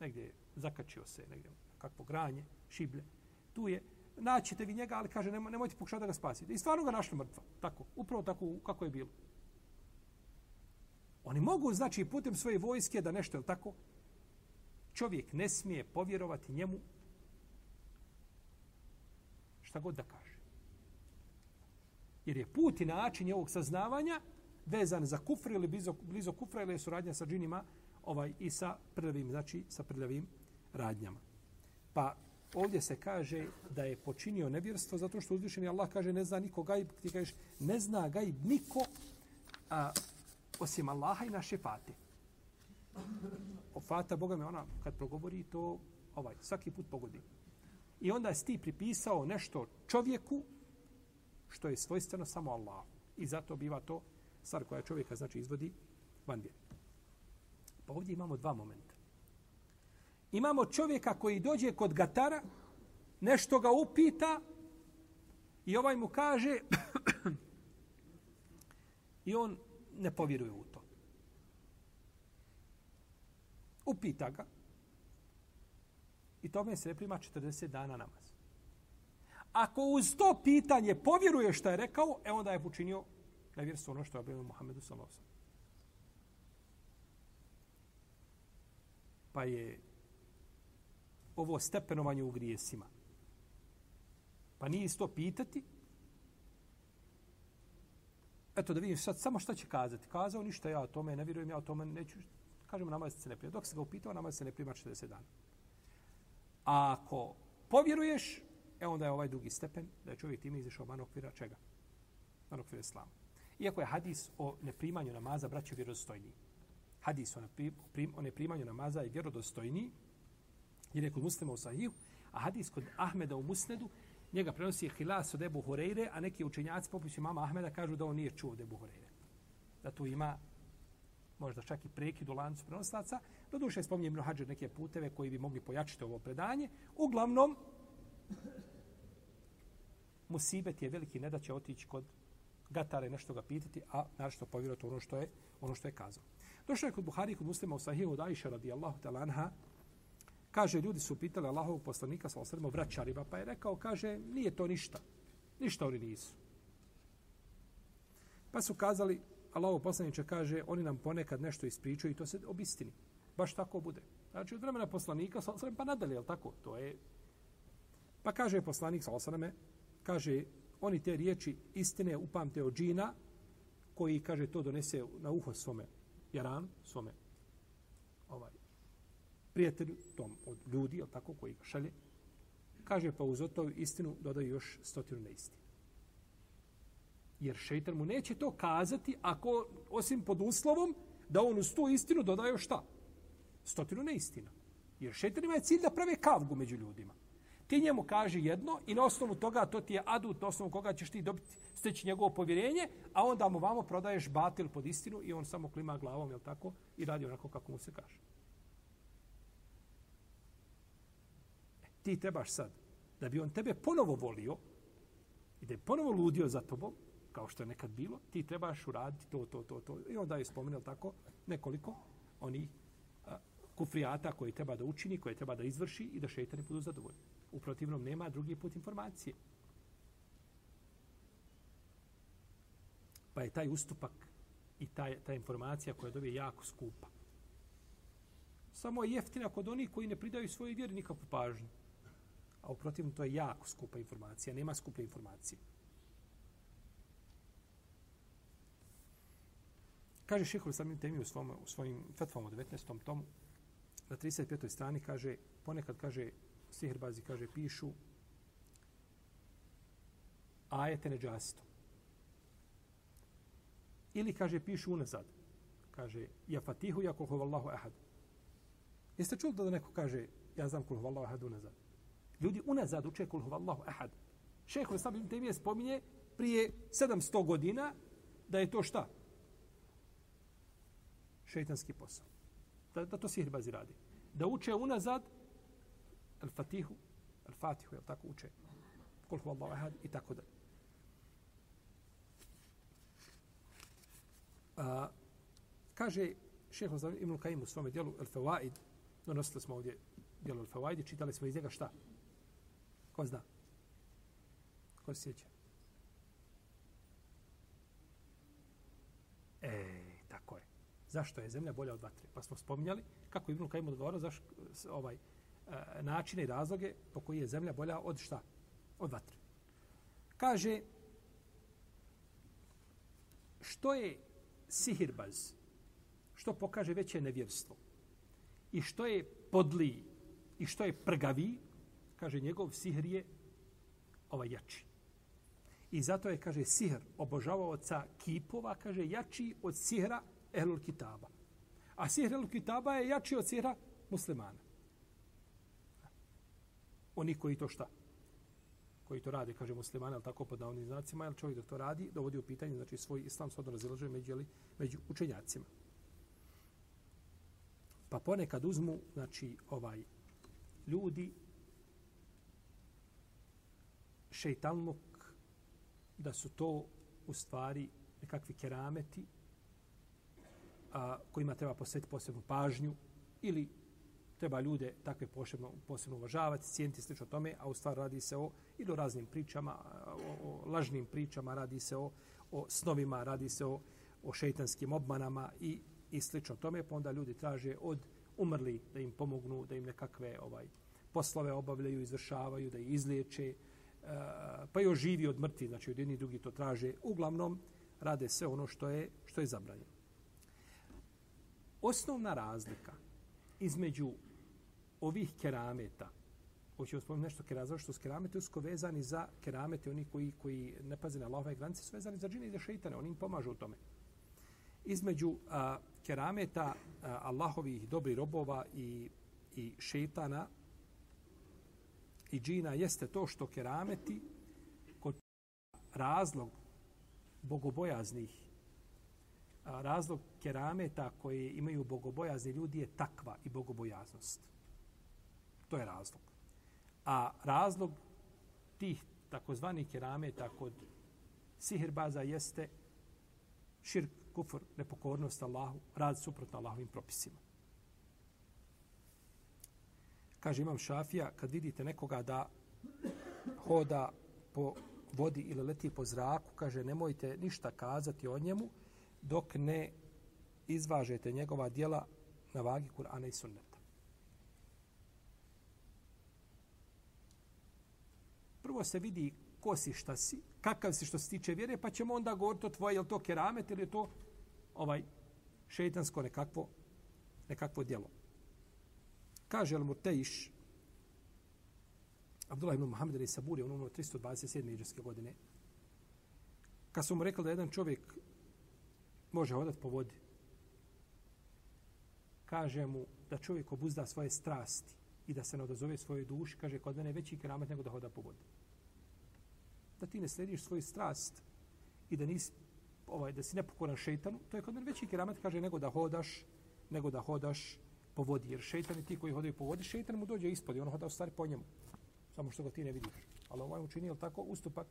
negdje zakačio se, negdje, kakvo granje, šiblje. Tu je, naćete vi njega, ali kaže, nemo, nemojte pokušati da ga spasite. I stvarno ga našli mrtva, tako, upravo tako kako je bilo. Oni mogu, znači, putem svoje vojske da nešto, je tako, čovjek ne smije povjerovati njemu šta god da kaže. Jer je put i način ovog saznavanja vezan za kufr ili blizo, blizo kufra ili suradnja sa džinima ovaj, i sa prljavim, znači sa prljavim radnjama. Pa ovdje se kaže da je počinio nevjerstvo zato što uzvišeni Allah kaže ne zna niko gajb, ti kažeš ne zna gajb niko a, osim Allaha i naše fate. O fata, Boga me ona, kad progovori to, ovaj, svaki put pogodi. I onda si ti pripisao nešto čovjeku što je svojstveno samo Allah. I zato biva to stvar koja čovjeka znači izvodi van vjeri. Pa ovdje imamo dva momenta. Imamo čovjeka koji dođe kod gatara, nešto ga upita i ovaj mu kaže *clears throat* i on ne povjeruje u to. Upita ga i tome se ne prima 40 dana namaz. Ako uz to pitanje povjeruje što je rekao, e onda je počinio nevjerstvo ono što je objavio Muhammedu sallallahu Pa je ovo stepenovanje u grijesima. Pa nije isto pitati. Eto da vidim sad samo šta će kazati. Kazao ništa ja o tome, ne vjerujem ja o tome, neću. Kažemo namaz se ne prima. Dok se ga upitao, namaz se ne prima 40 dana. A ako povjeruješ, E onda je ovaj drugi stepen, da je čovjek time izišao van okvira čega? Van okvira islama. Iako je hadis o neprimanju namaza, braćo, vjerodostojniji. Hadis o, neprim, o neprimanju namaza je vjerodostojniji, jer je kod muslima u sahihu, a hadis kod Ahmeda u musnedu, njega prenosi Hilas od Ebu Horeire, a neki učenjaci poput mama Ahmeda kažu da on nije čuo od Ebu Horeire. Da tu ima možda čak i prekid u lancu prenoslaca. Do duše spominje Ibn Hađer neke puteve koji bi mogli pojačiti ovo predanje. Uglavnom, musibet je veliki ne da će otići kod gatare nešto ga pitati, a našto povjerovati ono što je ono što je kazao. Došao je kod Buhari kod muslima u sahihu od Aisha radijallahu ta'ala anha, kaže, ljudi su pitali Allahovog poslanika, sa osredimo vraćarima, pa je rekao, kaže, nije to ništa. Ništa oni nisu. Pa su kazali, Allahov poslaniče kaže, oni nam ponekad nešto ispričaju i to se obistini. Baš tako bude. Znači, od vremena poslanika, sa osredimo, pa nadalje, je tako? To je... Pa kaže poslanik, sa osredimo, kaže, oni te riječi istine upamte od džina, koji, kaže, to donese na uho svome jaran, svome ovaj, prijatelju, tom od ljudi, je tako, koji ga šalje, kaže, pa uz to istinu dodaju još stotinu neistinu. Jer šeitan mu neće to kazati ako, osim pod uslovom, da on uz tu istinu dodaje šta? Stotinu neistina. Jer šeitanima ima cilj da prave kavgu među ljudima ti njemu kaže jedno i na osnovu toga to ti je adut na osnovu koga ćeš ti dobiti steći njegovo povjerenje, a onda mu vamo prodaješ batil pod istinu i on samo klima glavom, jel tako? I radi onako kako mu se kaže. E, ti trebaš sad, da bi on tebe ponovo volio i da je ponovo ludio za tobom, kao što je nekad bilo, ti trebaš uraditi to, to, to, to. I onda je spomenuo tako nekoliko oni kufrijata koji treba da učini, koje treba da izvrši i da šeitani budu zadovoljni. U protivnom nema drugi put informacije. Pa je taj ustupak i ta, ta informacija koja dobije jako skupa. Samo je jeftina kod onih koji ne pridaju svojoj vjeri nikakvu pažnju. A u protivnom to je jako skupa informacija. Nema skuplje informacije. Kaže Šehol samim temi u, svom, u svojim fetvama u 19. tomu, na 35. strani kaže, ponekad kaže, sihrbazi, kaže, pišu ajete neđasitom. Ili kaže, pišu unazad. Kaže, ja fatihu, ja kulhu huvallahu ahad. Jeste čuli da neko kaže, ja znam kulhu huvallahu ahad unazad? Ljudi unazad uče kulhu huvallahu ahad. Šehol Ibn temi spominje prije 700 godina da je to šta? šeitanski posao. Da, da to sihrbazi radi. Da uče unazad al-fatihu, al-fatihu, jel tako uče? Kul hu Allahu ahad i tako dalje. A, kaže šeho za Ibn Kajim u svome dijelu Al-Fawaid, donosili smo ovdje dijelo Al-Fawaid i čitali smo iz njega šta? Ko zna? Ko se sjeća? E, zašto je zemlja bolja od vatre. Pa smo spominjali kako Ibn Kajim odgovorio zašto ovaj, E, načine i razloge po koji je zemlja bolja od šta? Od vatre. Kaže, što je sihirbaz? Što pokaže veće nevjerstvo? I što je podli? I što je prgavi? Kaže, njegov sihr je ovaj jači. I zato je, kaže, sihr obožavaoca kipova, kaže, jači od sihra ehlul kitaba. A sihr ehlul kitaba je jači od sihra muslimana. Oni koji to šta? Koji to rade, kaže muslimani, ali tako pod navodnim znacima, jer čovjek dok to radi, dovodi u pitanje, znači svoj islam svodno razilažuje među, među učenjacima. Pa ponekad uzmu, znači, ovaj, ljudi, šeitalnog da su to u stvari nekakvi kerameti, a, kojima treba posvetiti posebnu pažnju ili treba ljude takve posebno, posebno uvažavati, cijeniti slično tome, a u stvari radi se o ili o raznim pričama, o, o lažnim pričama, radi se o, o snovima, radi se o, o šeitanskim obmanama i, i slično tome, pa onda ljudi traže od umrli da im pomognu, da im nekakve ovaj poslove obavljaju, izvršavaju, da ih izliječe, e, pa i oživi od mrtvi, znači od jedni drugi to traže. Uglavnom, rade sve ono što je, što je zabranjeno osnovna razlika između ovih kerameta, hoćemo spomenuti nešto kerameta, što su keramete usko vezani za keramete, oni koji, koji ne paze na Allahove granice, su vezani za džine i za šeitane, oni im pomažu u tome. Između a, kerameta a, Allahovih dobrih robova i, i šeitana i džina jeste to što kerameti kod razlog bogobojaznih razlog kerameta koje imaju bogobojazni ljudi je takva i bogobojaznost. To je razlog. A razlog tih takozvanih kerameta kod sihirbaza jeste širk, kufr, nepokornost Allahu, rad suprotno Allahovim propisima. Kaže imam šafija, kad vidite nekoga da hoda po vodi ili leti po zraku, kaže nemojte ništa kazati o njemu, dok ne izvažete njegova dijela na vagi Kur'ana i Sunneta. Prvo se vidi ko si, šta si, kakav si što se tiče vjere, pa ćemo onda govoriti o tvoje, je to keramet ili je to ovaj šeitansko nekakvo, nekakvo djelo. Kaže El Murtejiš, Abdullah ibn Muhammed ali Saburi, on umro 327. iđeske godine, kad su mu rekli da jedan čovjek može hodati po vodi. Kaže mu da čovjek obuzda svoje strasti i da se ne odazove svojoj duši, kaže kod mene je veći keramet nego da hoda po vodi. Da ti ne slediš svoju strast i da nisi ovaj da si nepokoran šejtanu, to je kod mene veći keramet kaže nego da hodaš, nego da hodaš po vodi, jer šejtan je ti koji hodaju po vodi, šejtan mu dođe ispod i on hoda u stvari po njemu. Samo što ga ti ne vidiš. Ali ovaj učinio tako ustupak.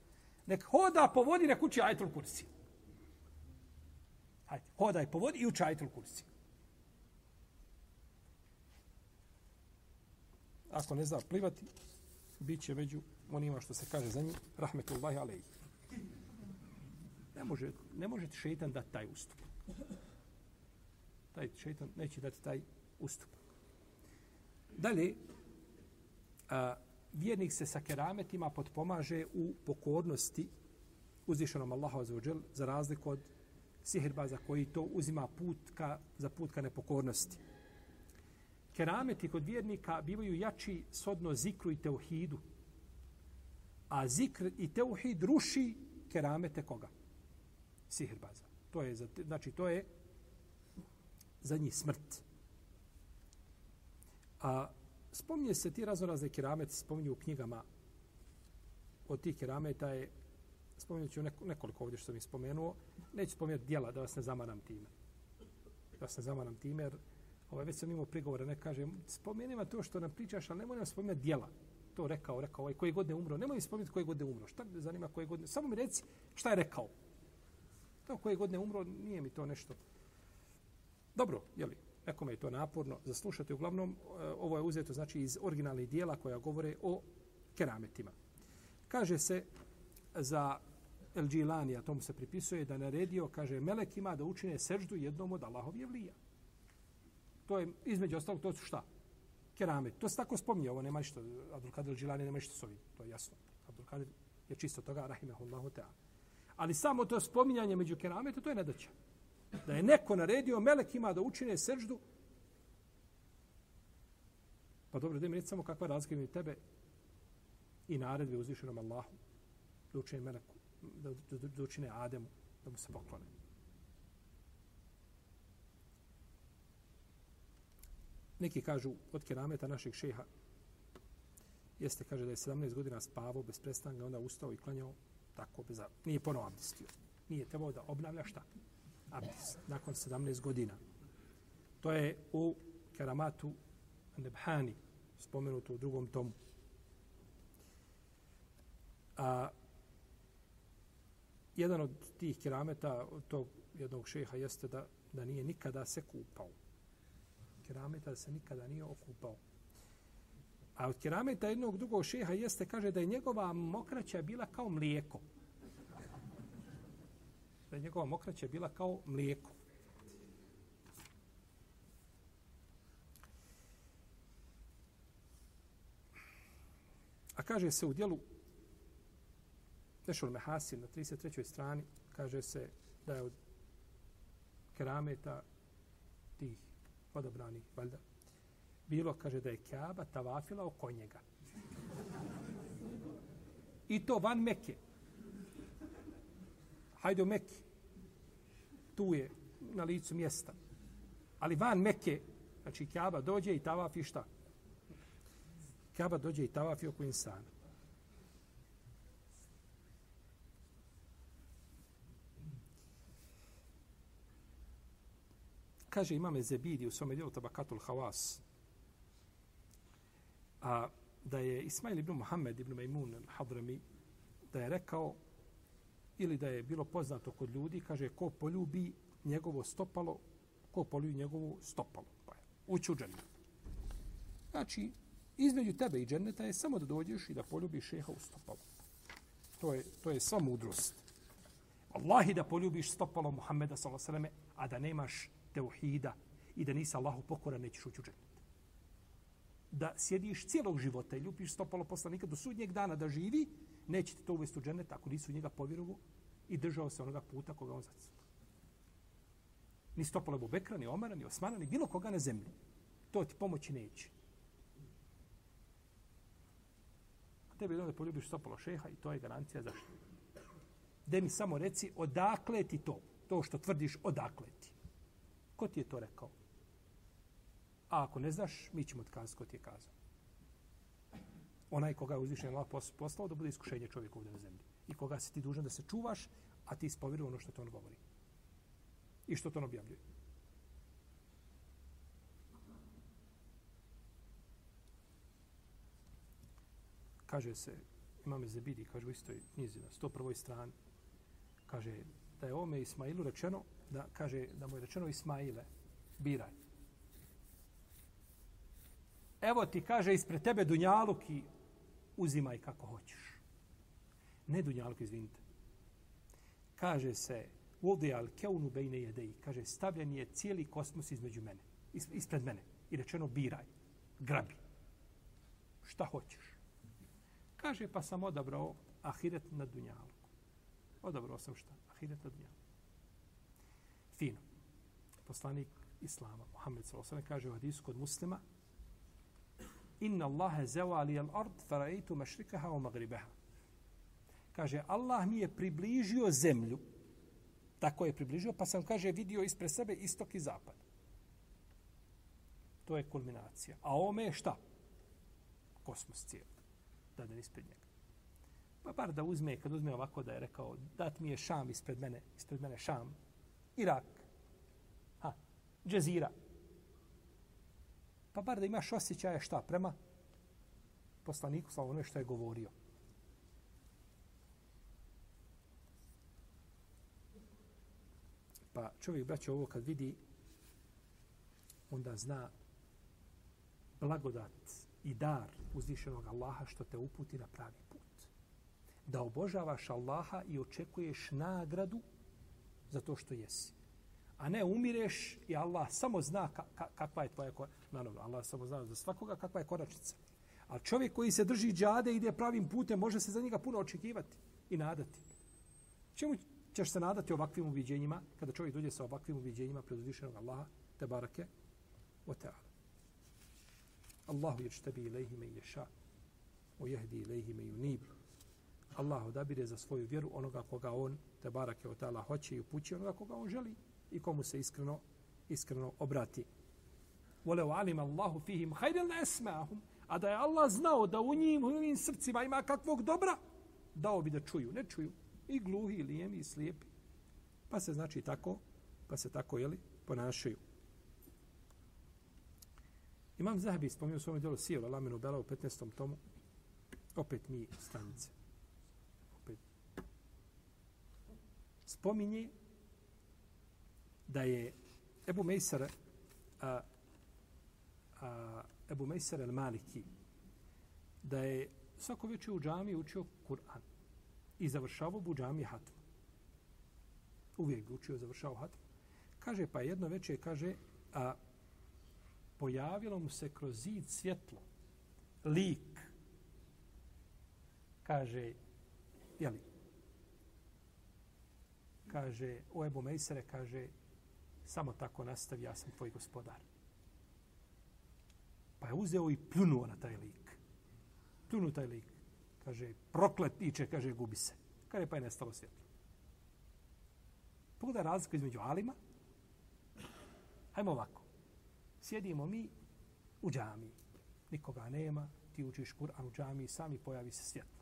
Nek hoda po vodi na kući ajtul kursi. Hajde, hodaj po vodi i uči ajtul kursi. Ako ne zna plivati, bit će među onima što se kaže za njih, rahmetullahi alaihi. Ne može, ne može ti šeitan dati taj ustup. Taj šeitan neće dati taj ustup. Dalje, a, vjernik se sa kerametima potpomaže u pokornosti uzvišenom Allahu azzawajal za razliku od sihirbaza koji to uzima put ka, za put ka nepokornosti. Kerameti kod vjernika bivaju jači sodno zikru i teuhidu. A zikr i teuhid ruši keramete koga? Sihirbaza. To je, za, znači, to je za njih smrt. A spominje se ti raznorazne keramete, spominju u knjigama od tih kerameta je spomenut ću nekoliko ovdje što sam spomenuo. Neću spomenuti dijela da vas ne zamaram time. Da vas ne zamaram time, jer ovaj, već sam imao prigovore, ne kažem, spomenima to što nam pričaš, ali nemoj nam spomenuti dijela. To rekao, rekao, ovaj, koje godine umro. Nemoj mi spomenuti koje godine umro. Šta me zanima koje godine? Samo mi reci šta je rekao. To koje godine umro, nije mi to nešto. Dobro, jeli, nekome je to naporno zaslušati. Uglavnom, e, ovo je uzeto znači iz originalnih dijela koja govore o kerametima. Kaže se za El Džilani, a tomu se pripisuje, da naredio, kaže, melekima da učine seždu jednom od Allahov jevlija. To je, između ostalog, to su šta? Keramet. To se tako spominje, ovo nema ništa, Abdulkadir Kadir Džilani nema ništa s ovim, to je jasno. Abdulkadir je čisto toga, rahimahullahu ta'ala. Ali samo to spominjanje među keramete, to je nedaća. Da je neko naredio melekima da učine seždu, pa dobro, da mi reći samo kakva razlika među tebe i naredbe uzvišenom Allahu da učine meleku, da, da, da učine Ademu, da mu se poklone. Neki kažu od kerameta našeg šeha, jeste, kaže da je 17 godina spavao bez prestanka, onda ustao i klanjao tako bez Nije ponovo abdestio. Nije trebao da obnavlja šta? Abdest. Nakon 17 godina. To je u keramatu Nebhani, spomenuto u drugom tomu. A, jedan od tih kerameta od tog jednog šeha jeste da, da nije nikada se kupao. Kerameta da se nikada nije okupao. A od kerameta jednog drugog šeha jeste, kaže da je njegova mokraća bila kao mlijeko. Da je njegova mokraća bila kao mlijeko. A kaže se u dijelu Nešul Mehasin na 33. strani kaže se da je od kerameta tih odabrani, valjda, bilo, kaže da je Kaaba tavafila oko njega. I to van Mekke. Hajde u Mekke. Tu je na licu mjesta. Ali van Mekke, znači Kaaba dođe i tavafi šta? Kaaba dođe i tavafi oko insana. Kaže imame Zebidi u svome djelu Tabakatul Hawas, a da je Ismail ibn Muhammed ibn Maimun Hadrami, da je rekao, ili da je bilo poznato kod ljudi, kaže, ko poljubi njegovo stopalo, ko poljubi njegovo stopalo. Pa je, ući u džennet. Znači, između tebe i dženneta je samo da dođeš i da poljubiš šeha u stopalo. To je, to je sva mudrost. Allahi da poljubiš stopalo Muhammeda s.a.v. a da nemaš teuhida i da nisi Allahu pokoran, nećeš ući u džennet. Da sjediš cijelog života i ljubiš stopalo poslanika do sudnjeg dana da živi, neće ti to uvesti u džennet ako nisi u njega povjerovu i držao se onoga puta koga on zacrta. Ni stopalo Ebu Bekra, ni Omara, ni Osmana, ni bilo koga na zemlji. To ti pomoći neće. A tebi je da poljubiš stopalo šeha i to je garancija zašto. Da mi samo reci odakle ti to, to što tvrdiš odakle ti. Ko ti je to rekao? A ako ne znaš, mi ćemo otkazati ko ti je kazao. Onaj koga je uzvišen Allah poslao da bude iskušenje čovjeka ovdje na zemlji. I koga si ti dužan da se čuvaš, a ti ispovjeruj ono što to on govori. I što to on objavljuje. Kaže se, imam Zebidi, kaže u istoj knjizi na 101. strani, kaže da je ome Ismailu rečeno da kaže da mu je rečeno Ismaile, biraj. Evo ti kaže ispred tebe Dunjaluk i uzimaj kako hoćeš. Ne Dunjaluk, izvinite. Kaže se Udi al keunu bejne jedeji. Kaže, stavljen je cijeli kosmos između mene. Ispred mene. I rečeno, biraj. Grabi. Šta hoćeš. Kaže, pa sam odabrao ahiret na Dunjaluku. Odabrao sam šta? Ahiret na Dunjaluku. Fino. Poslanik Islama, Muhammed s.a.v. kaže u hadisu kod muslima Inna Allahe zewa li al ard faraitu mašrikaha o magribeha. Kaže, Allah mi je približio zemlju. Tako je približio, pa sam, kaže, vidio ispred sebe istok i zapad. To je kulminacija. A ome je šta? Kosmos cijeli. Da da ispred njega. Pa bar da uzme, kad uzme ovako da je rekao, dat mi je šam ispred mene, ispred mene šam, Irak, ha, džezira. Pa bar da imaš osjećaje šta prema poslaniku, sa ono što je govorio. Pa čovjek, braće, ovo kad vidi, onda zna blagodat i dar uzvišenog Allaha što te uputi na pravi put. Da obožavaš Allaha i očekuješ nagradu za to što jesi. A ne umireš i Allah samo zna ka, ka, kakva je tvoja koračnica. Naravno, Allah samo zna za svakoga kakva je koračnica. A čovjek koji se drži džade i ide pravim putem, može se za njega puno očekivati i nadati. Čemu ćeš se nadati ovakvim uviđenjima, kada čovjek dođe sa ovakvim uviđenjima pred uzvišenog Allaha, te barake, o teala. Allahu yajtabi ilaihi me ješa, o jehdi ilaihi me yunib. Allah odabire za svoju vjeru onoga koga on te barake od tala hoće i upući onoga koga on želi i komu se iskreno iskreno obrati. Wala alim Allahu fihim hajde la esmahum, A da je Allah znao da u njim, u njim srcima ima kakvog dobra, dao bi da čuju. Ne čuju. I gluhi, i lijemi, i slijepi. Pa se znači tako, pa se tako, jeli, ponašaju. Imam Zahabi spomenuo u svom djelu Sijel, Alamenu Bela u 15. tomu. Opet mi stranice. Opet. Spominje da je Ebu Mejsar a, a, Ebu Mejsar el Maliki da je svako večer u džami učio Kur'an i završavao u džami hatmu. Uvijek bi učio završavao hatmu. Kaže, pa jedno večer kaže, a, pojavilo mu se kroz zid svjetlo, lik, kaže, jeli, kaže, o Ebu Mejsere, kaže, samo tako nastavi, ja sam tvoj gospodar. Pa je uzeo i pljunuo na taj lik. Pljunuo taj lik. Kaže, proklet iče, kaže, gubi se. Kaže, pa je nestalo svjetlo. Pogledaj razliku između Alima. Hajmo ovako sjedimo mi u džami. Nikoga nema, ti učiš Kur'an u džami, sami pojavi se svjetlo.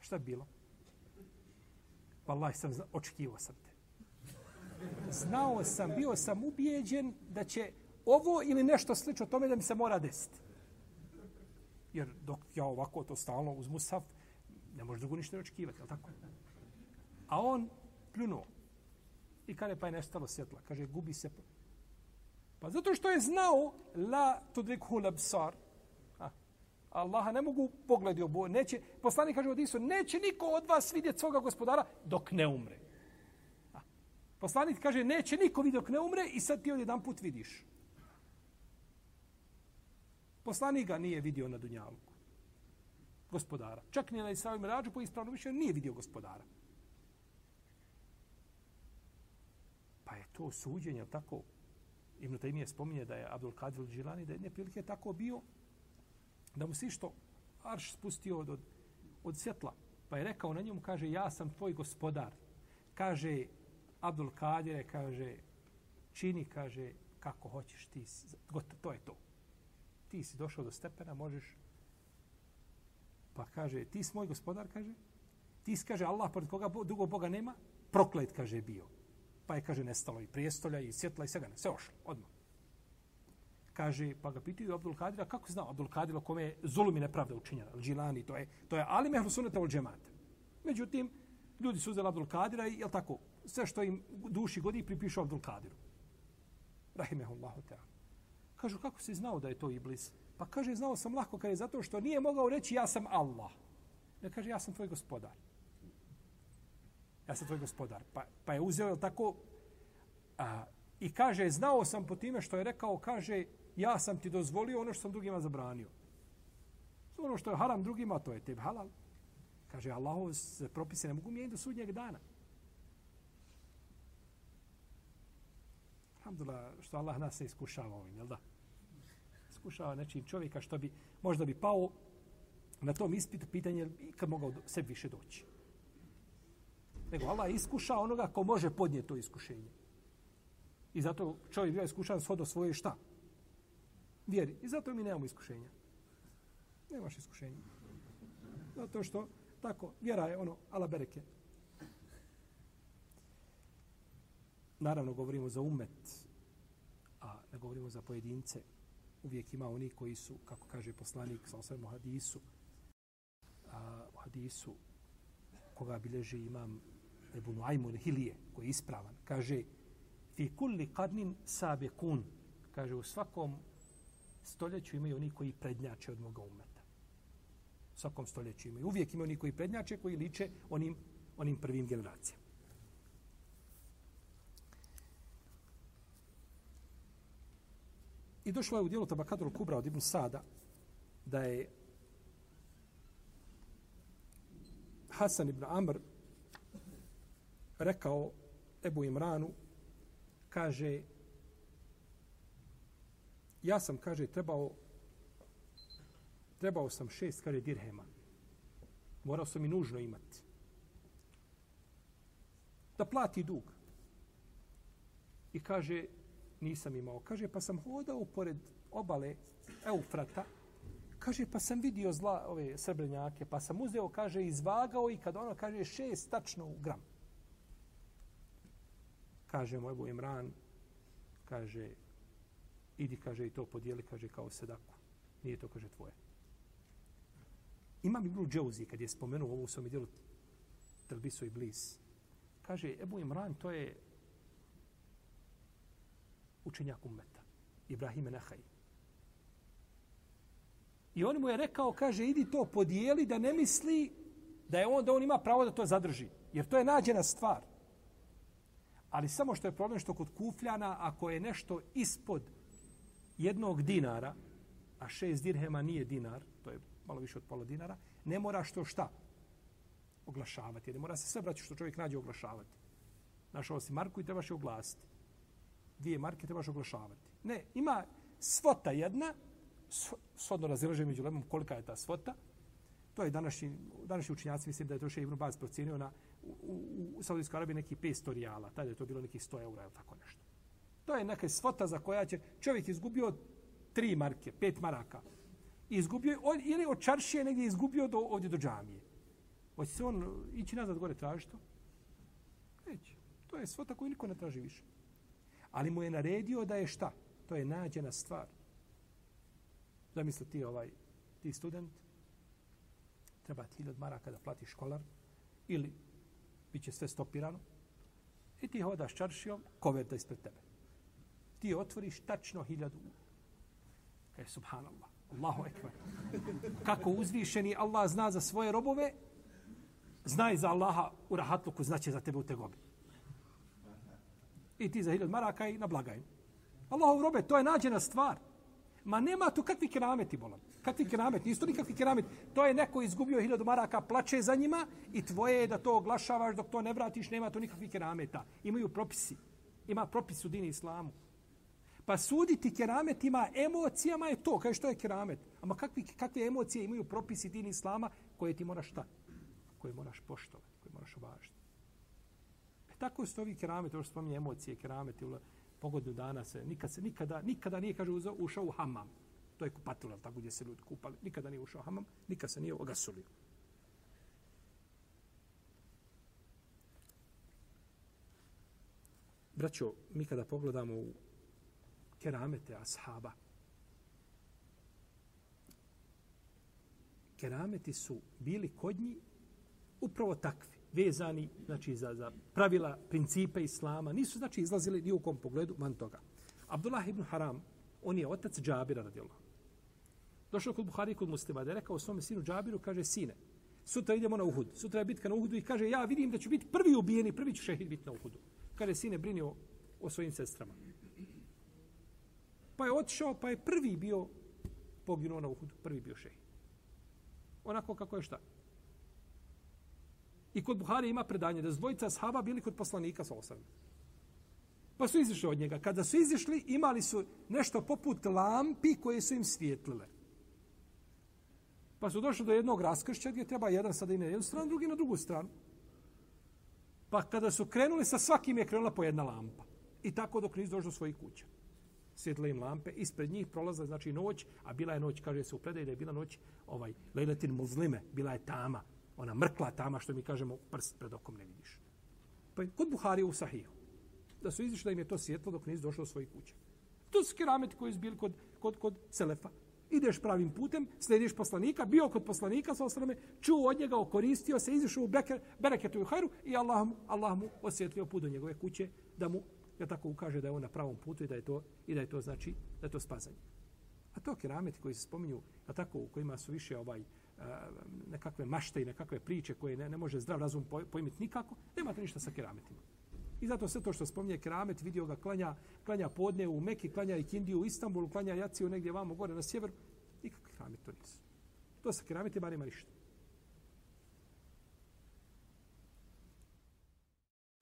Šta bi bilo? Wallahi sam očekivao sam te. Znao sam, bio sam ubijeđen da će ovo ili nešto slično tome da mi se mora desiti. Jer dok ja ovako to stalno uz Musaf, ne može drugo ništa očekivati, je tako? A on pljunuo. I kada pa je nestalo svjetla. Kaže, gubi se. Pa zato što je znao la tudrikhu labsar. Allaha ne mogu pogledi obo. Neće, poslanik kaže u Hadisu, neće niko od vas vidjeti svoga gospodara dok ne umre. A. Poslanik kaže, neće niko vidjeti dok ne umre i sad ti od jedan put vidiš. Poslanik ga nije vidio na Dunjalku. Gospodara. Čak ni na Isravim Mirađu po ispravnom mišljenju nije vidio gospodara. Pa je to suđenje, tako? Ibn Taymiye spominje da je Abdul Kadir Džilani, da je neprilike tako bio, da mu se što arš spustio od, od, od svjetla. Pa je rekao na njemu, kaže, ja sam tvoj gospodar. Kaže, Abdul Kadire, kaže, čini, kaže, kako hoćeš ti. Gotovo, to je to. Ti si došao do stepena, možeš... Pa kaže, ti si moj gospodar, kaže. Ti si, kaže, Allah, pored koga drugog Boga nema, proklet, kaže, bio. Pa je, kaže, nestalo i prijestolja i svjetla i svega, sve ošlo, odmah. Kaže, pa ga pitaju Abdul Kadira, kako znao Abdul Kadira kome je zulum i nepravda učinjena, Džilani, to je, to je Ali Mehlu Sunnata ul Džemata. Međutim, ljudi su uzeli Abdul Kadira i, jel tako, sve što im duši godi pripišu Abdul Kadiru. Rahimehullahu ta'ala. Kažu, kako si znao da je to Iblis? Pa kaže, znao sam lahko, kaže, zato što nije mogao reći ja sam Allah. Ne kaže, ja sam tvoj gospodar ja sam tvoj gospodar. Pa, pa je uzeo, jel tako, a, i kaže, znao sam po time što je rekao, kaže, ja sam ti dozvolio ono što sam drugima zabranio. Ono što je haram drugima, to je tebi halal. Kaže, Allahov se propise ne mogu mijeniti do sudnjeg dana. Alhamdulillah, što Allah nas ne iskušava ovim, jel da? Iskušava nečim čovjeka što bi, možda bi pao na tom ispitu pitanje i kad mogao sebi više doći. Nego Allah iskuša onoga ko može podnijeti to iskušenje. I zato čovjek bio iskušan shodo svoje šta? Vjeri. I zato mi nemamo iskušenja. Nemaš iskušenja. Zato što, tako, vjera je ono, ala bereke. Naravno, govorimo za umet, a ne govorimo za pojedince. Uvijek ima oni koji su, kako kaže poslanik, sa osvijem u hadisu, a, u hadisu koga bilježi imam Ebu Nuaymun Hilije, koji je ispravan, kaže fi kulli qarnin sabiqun kaže u svakom stoljeću imaju oni koji prednjače od moga umeta. U svakom stoljeću imaju. Uvijek imaju oni koji prednjače, koji liče onim, onim prvim generacijama. I došlo je u dijelu Tabakadru Kubra od Ibn Sada da je Hasan ibn Amr rekao Ebu Imranu kaže ja sam, kaže, trebao trebao sam šest, kaže, dirhema. Morao sam i nužno imati. Da plati dug. I kaže, nisam imao. Kaže, pa sam hodao pored obale Eufrata. Kaže, pa sam vidio zla ove srebrnjake, pa sam uzeo, kaže, izvagao i kad ono kaže šest tačno u gram kaže moj Ebu Imran, kaže, idi, kaže, i to podijeli, kaže, kao sedaku. Nije to, kaže, tvoje. Imam Ibnu Džauzi, kad je spomenuo ovo u svom dijelu Telbisu i Blis, kaže, Ebu Imran, to je učenjak ummeta, Ibrahime Nehaj. I on mu je rekao, kaže, idi to podijeli da ne misli da je on, da on ima pravo da to zadrži. Jer to je nađena stvar. Ali samo što je problem što kod kufljana, ako je nešto ispod jednog dinara, a šest dirhema nije dinar, to je malo više od pola dinara, ne mora što šta oglašavati. Ne mora se sve braći što čovjek nađe oglašavati. Našao si marku i trebaš je oglasiti. Dvije marke trebaš oglašavati. Ne, ima svota jedna, svodno razilaže među lemom kolika je ta svota, To je današnji, današnji učinjaci, mislim da je to še Ibn Baz procenio na, u, u, u Saudijskoj Arabiji neki 500 rijala. Tada je to bilo neki 100 eura ili tako nešto. To je neka svota za koja će čovjek izgubio tri marke, pet maraka. Izgubio, on, ili od čaršije negdje izgubio do, ovdje do džamije. Hoće se on uh, ići nazad gore traži to? Neće. To je svota koju niko ne traži više. Ali mu je naredio da je šta? To je nađena stvar. Zamisli ti ovaj, ti student, treba ti hiljad maraka da platiš školar ili bit će sve stopirano i ti hodaš čaršijom koverta ispred tebe. Ti otvoriš tačno hiljadu. E, subhanallah. Allahu ekber. Kako uzvišeni Allah zna za svoje robove, zna i za Allaha u rahatluku, znaće za tebe u tegobi. I ti za hiljad maraka i na blagaju. Allahov robe, to je nađena stvar. Ma nema tu kakvi kerameti, bolan. Kakvi kerameti? Nisu to nikakvi kerameti. To je neko izgubio hiljadu maraka, plače za njima i tvoje je da to oglašavaš dok to ne vratiš, nema tu nikakvi kerameta. Imaju propisi. Ima propis u dini islamu. Pa suditi kerametima, emocijama je to. Kaže što je keramet? Ama kakvi, kakve emocije imaju propisi din islama koje ti moraš šta? Koje moraš poštovati, koje moraš obažiti. E tako su ovi kerameti, ovo što spominje emocije, kerameti, pogodnu dana se, nikad se, nikada, nikada nije, kaže, ušao u hamam. To je kupatilo, tako gdje se ljudi kupali. Nikada nije ušao u hamam, nikad se nije ogasulio. Braćo, mi kada pogledamo u keramete ashaba, kerameti su bili kod njih upravo takvi vezani znači za, za pravila, principe islama, nisu znači izlazili ni u kom pogledu van toga. Abdullah ibn Haram, on je otac Džabira radijallahu. Došao kod Buhari kod muslima da je rekao svome sinu Džabiru, kaže, sine, sutra idemo na Uhud, sutra je bitka na Uhudu i kaže, ja vidim da ću biti prvi ubijeni, prvi ću šehid biti na Uhudu. Kaže, sine, brini o, o svojim sestrama. Pa je otišao, pa je prvi bio poginuo na Uhudu, prvi bio šehid. onako kako je šta. I kod Buhari ima predanje da dvojica sahaba bili kod poslanika sa osam. Pa su izišli od njega. Kada su izišli, imali su nešto poput lampi koje su im svijetlile. Pa su došli do jednog raskršća gdje treba jedan sada i na jednu stranu, drugi na drugu stranu. Pa kada su krenuli, sa svakim je krenula po jedna lampa. I tako dok nisu došli do svojih kuća. Svjetle im lampe, ispred njih prolaza znači noć, a bila je noć, kaže se u predaj da je bila noć ovaj, lejletin muzlime, bila je tama, ona mrkla tama što mi kažemo prst pred okom ne vidiš. Pa je kod Buhari u Sahiju, da su izišli da im je to svjetlo dok nisu došli do svojih kuća. To su kerameti koji su bili kod, kod, kod Selefa ideš pravim putem, slediš poslanika, bio kod poslanika sa osrame, čuo od njega, okoristio se, izišao u beker, bereketu i hajru i Allah mu, Allah mu osvjetlio put do njegove kuće da mu ja tako ukaže da je on na pravom putu i da je to i da je to znači da je to spazanje. A to kerameti koji se spominju, a tako u kojima su više ovaj nekakve mašte i nekakve priče koje ne, ne može zdrav razum pojmiti nikako, nemate ništa sa kerametima. I zato sve to što spominje keramet, vidio ga klanja, klanja podne u Meki, klanja i Kindiju u Istanbulu, klanja Jaciju negdje vamo gore na sjever. Nikakvi keramet to nisu. To sa kerametima nema ništa.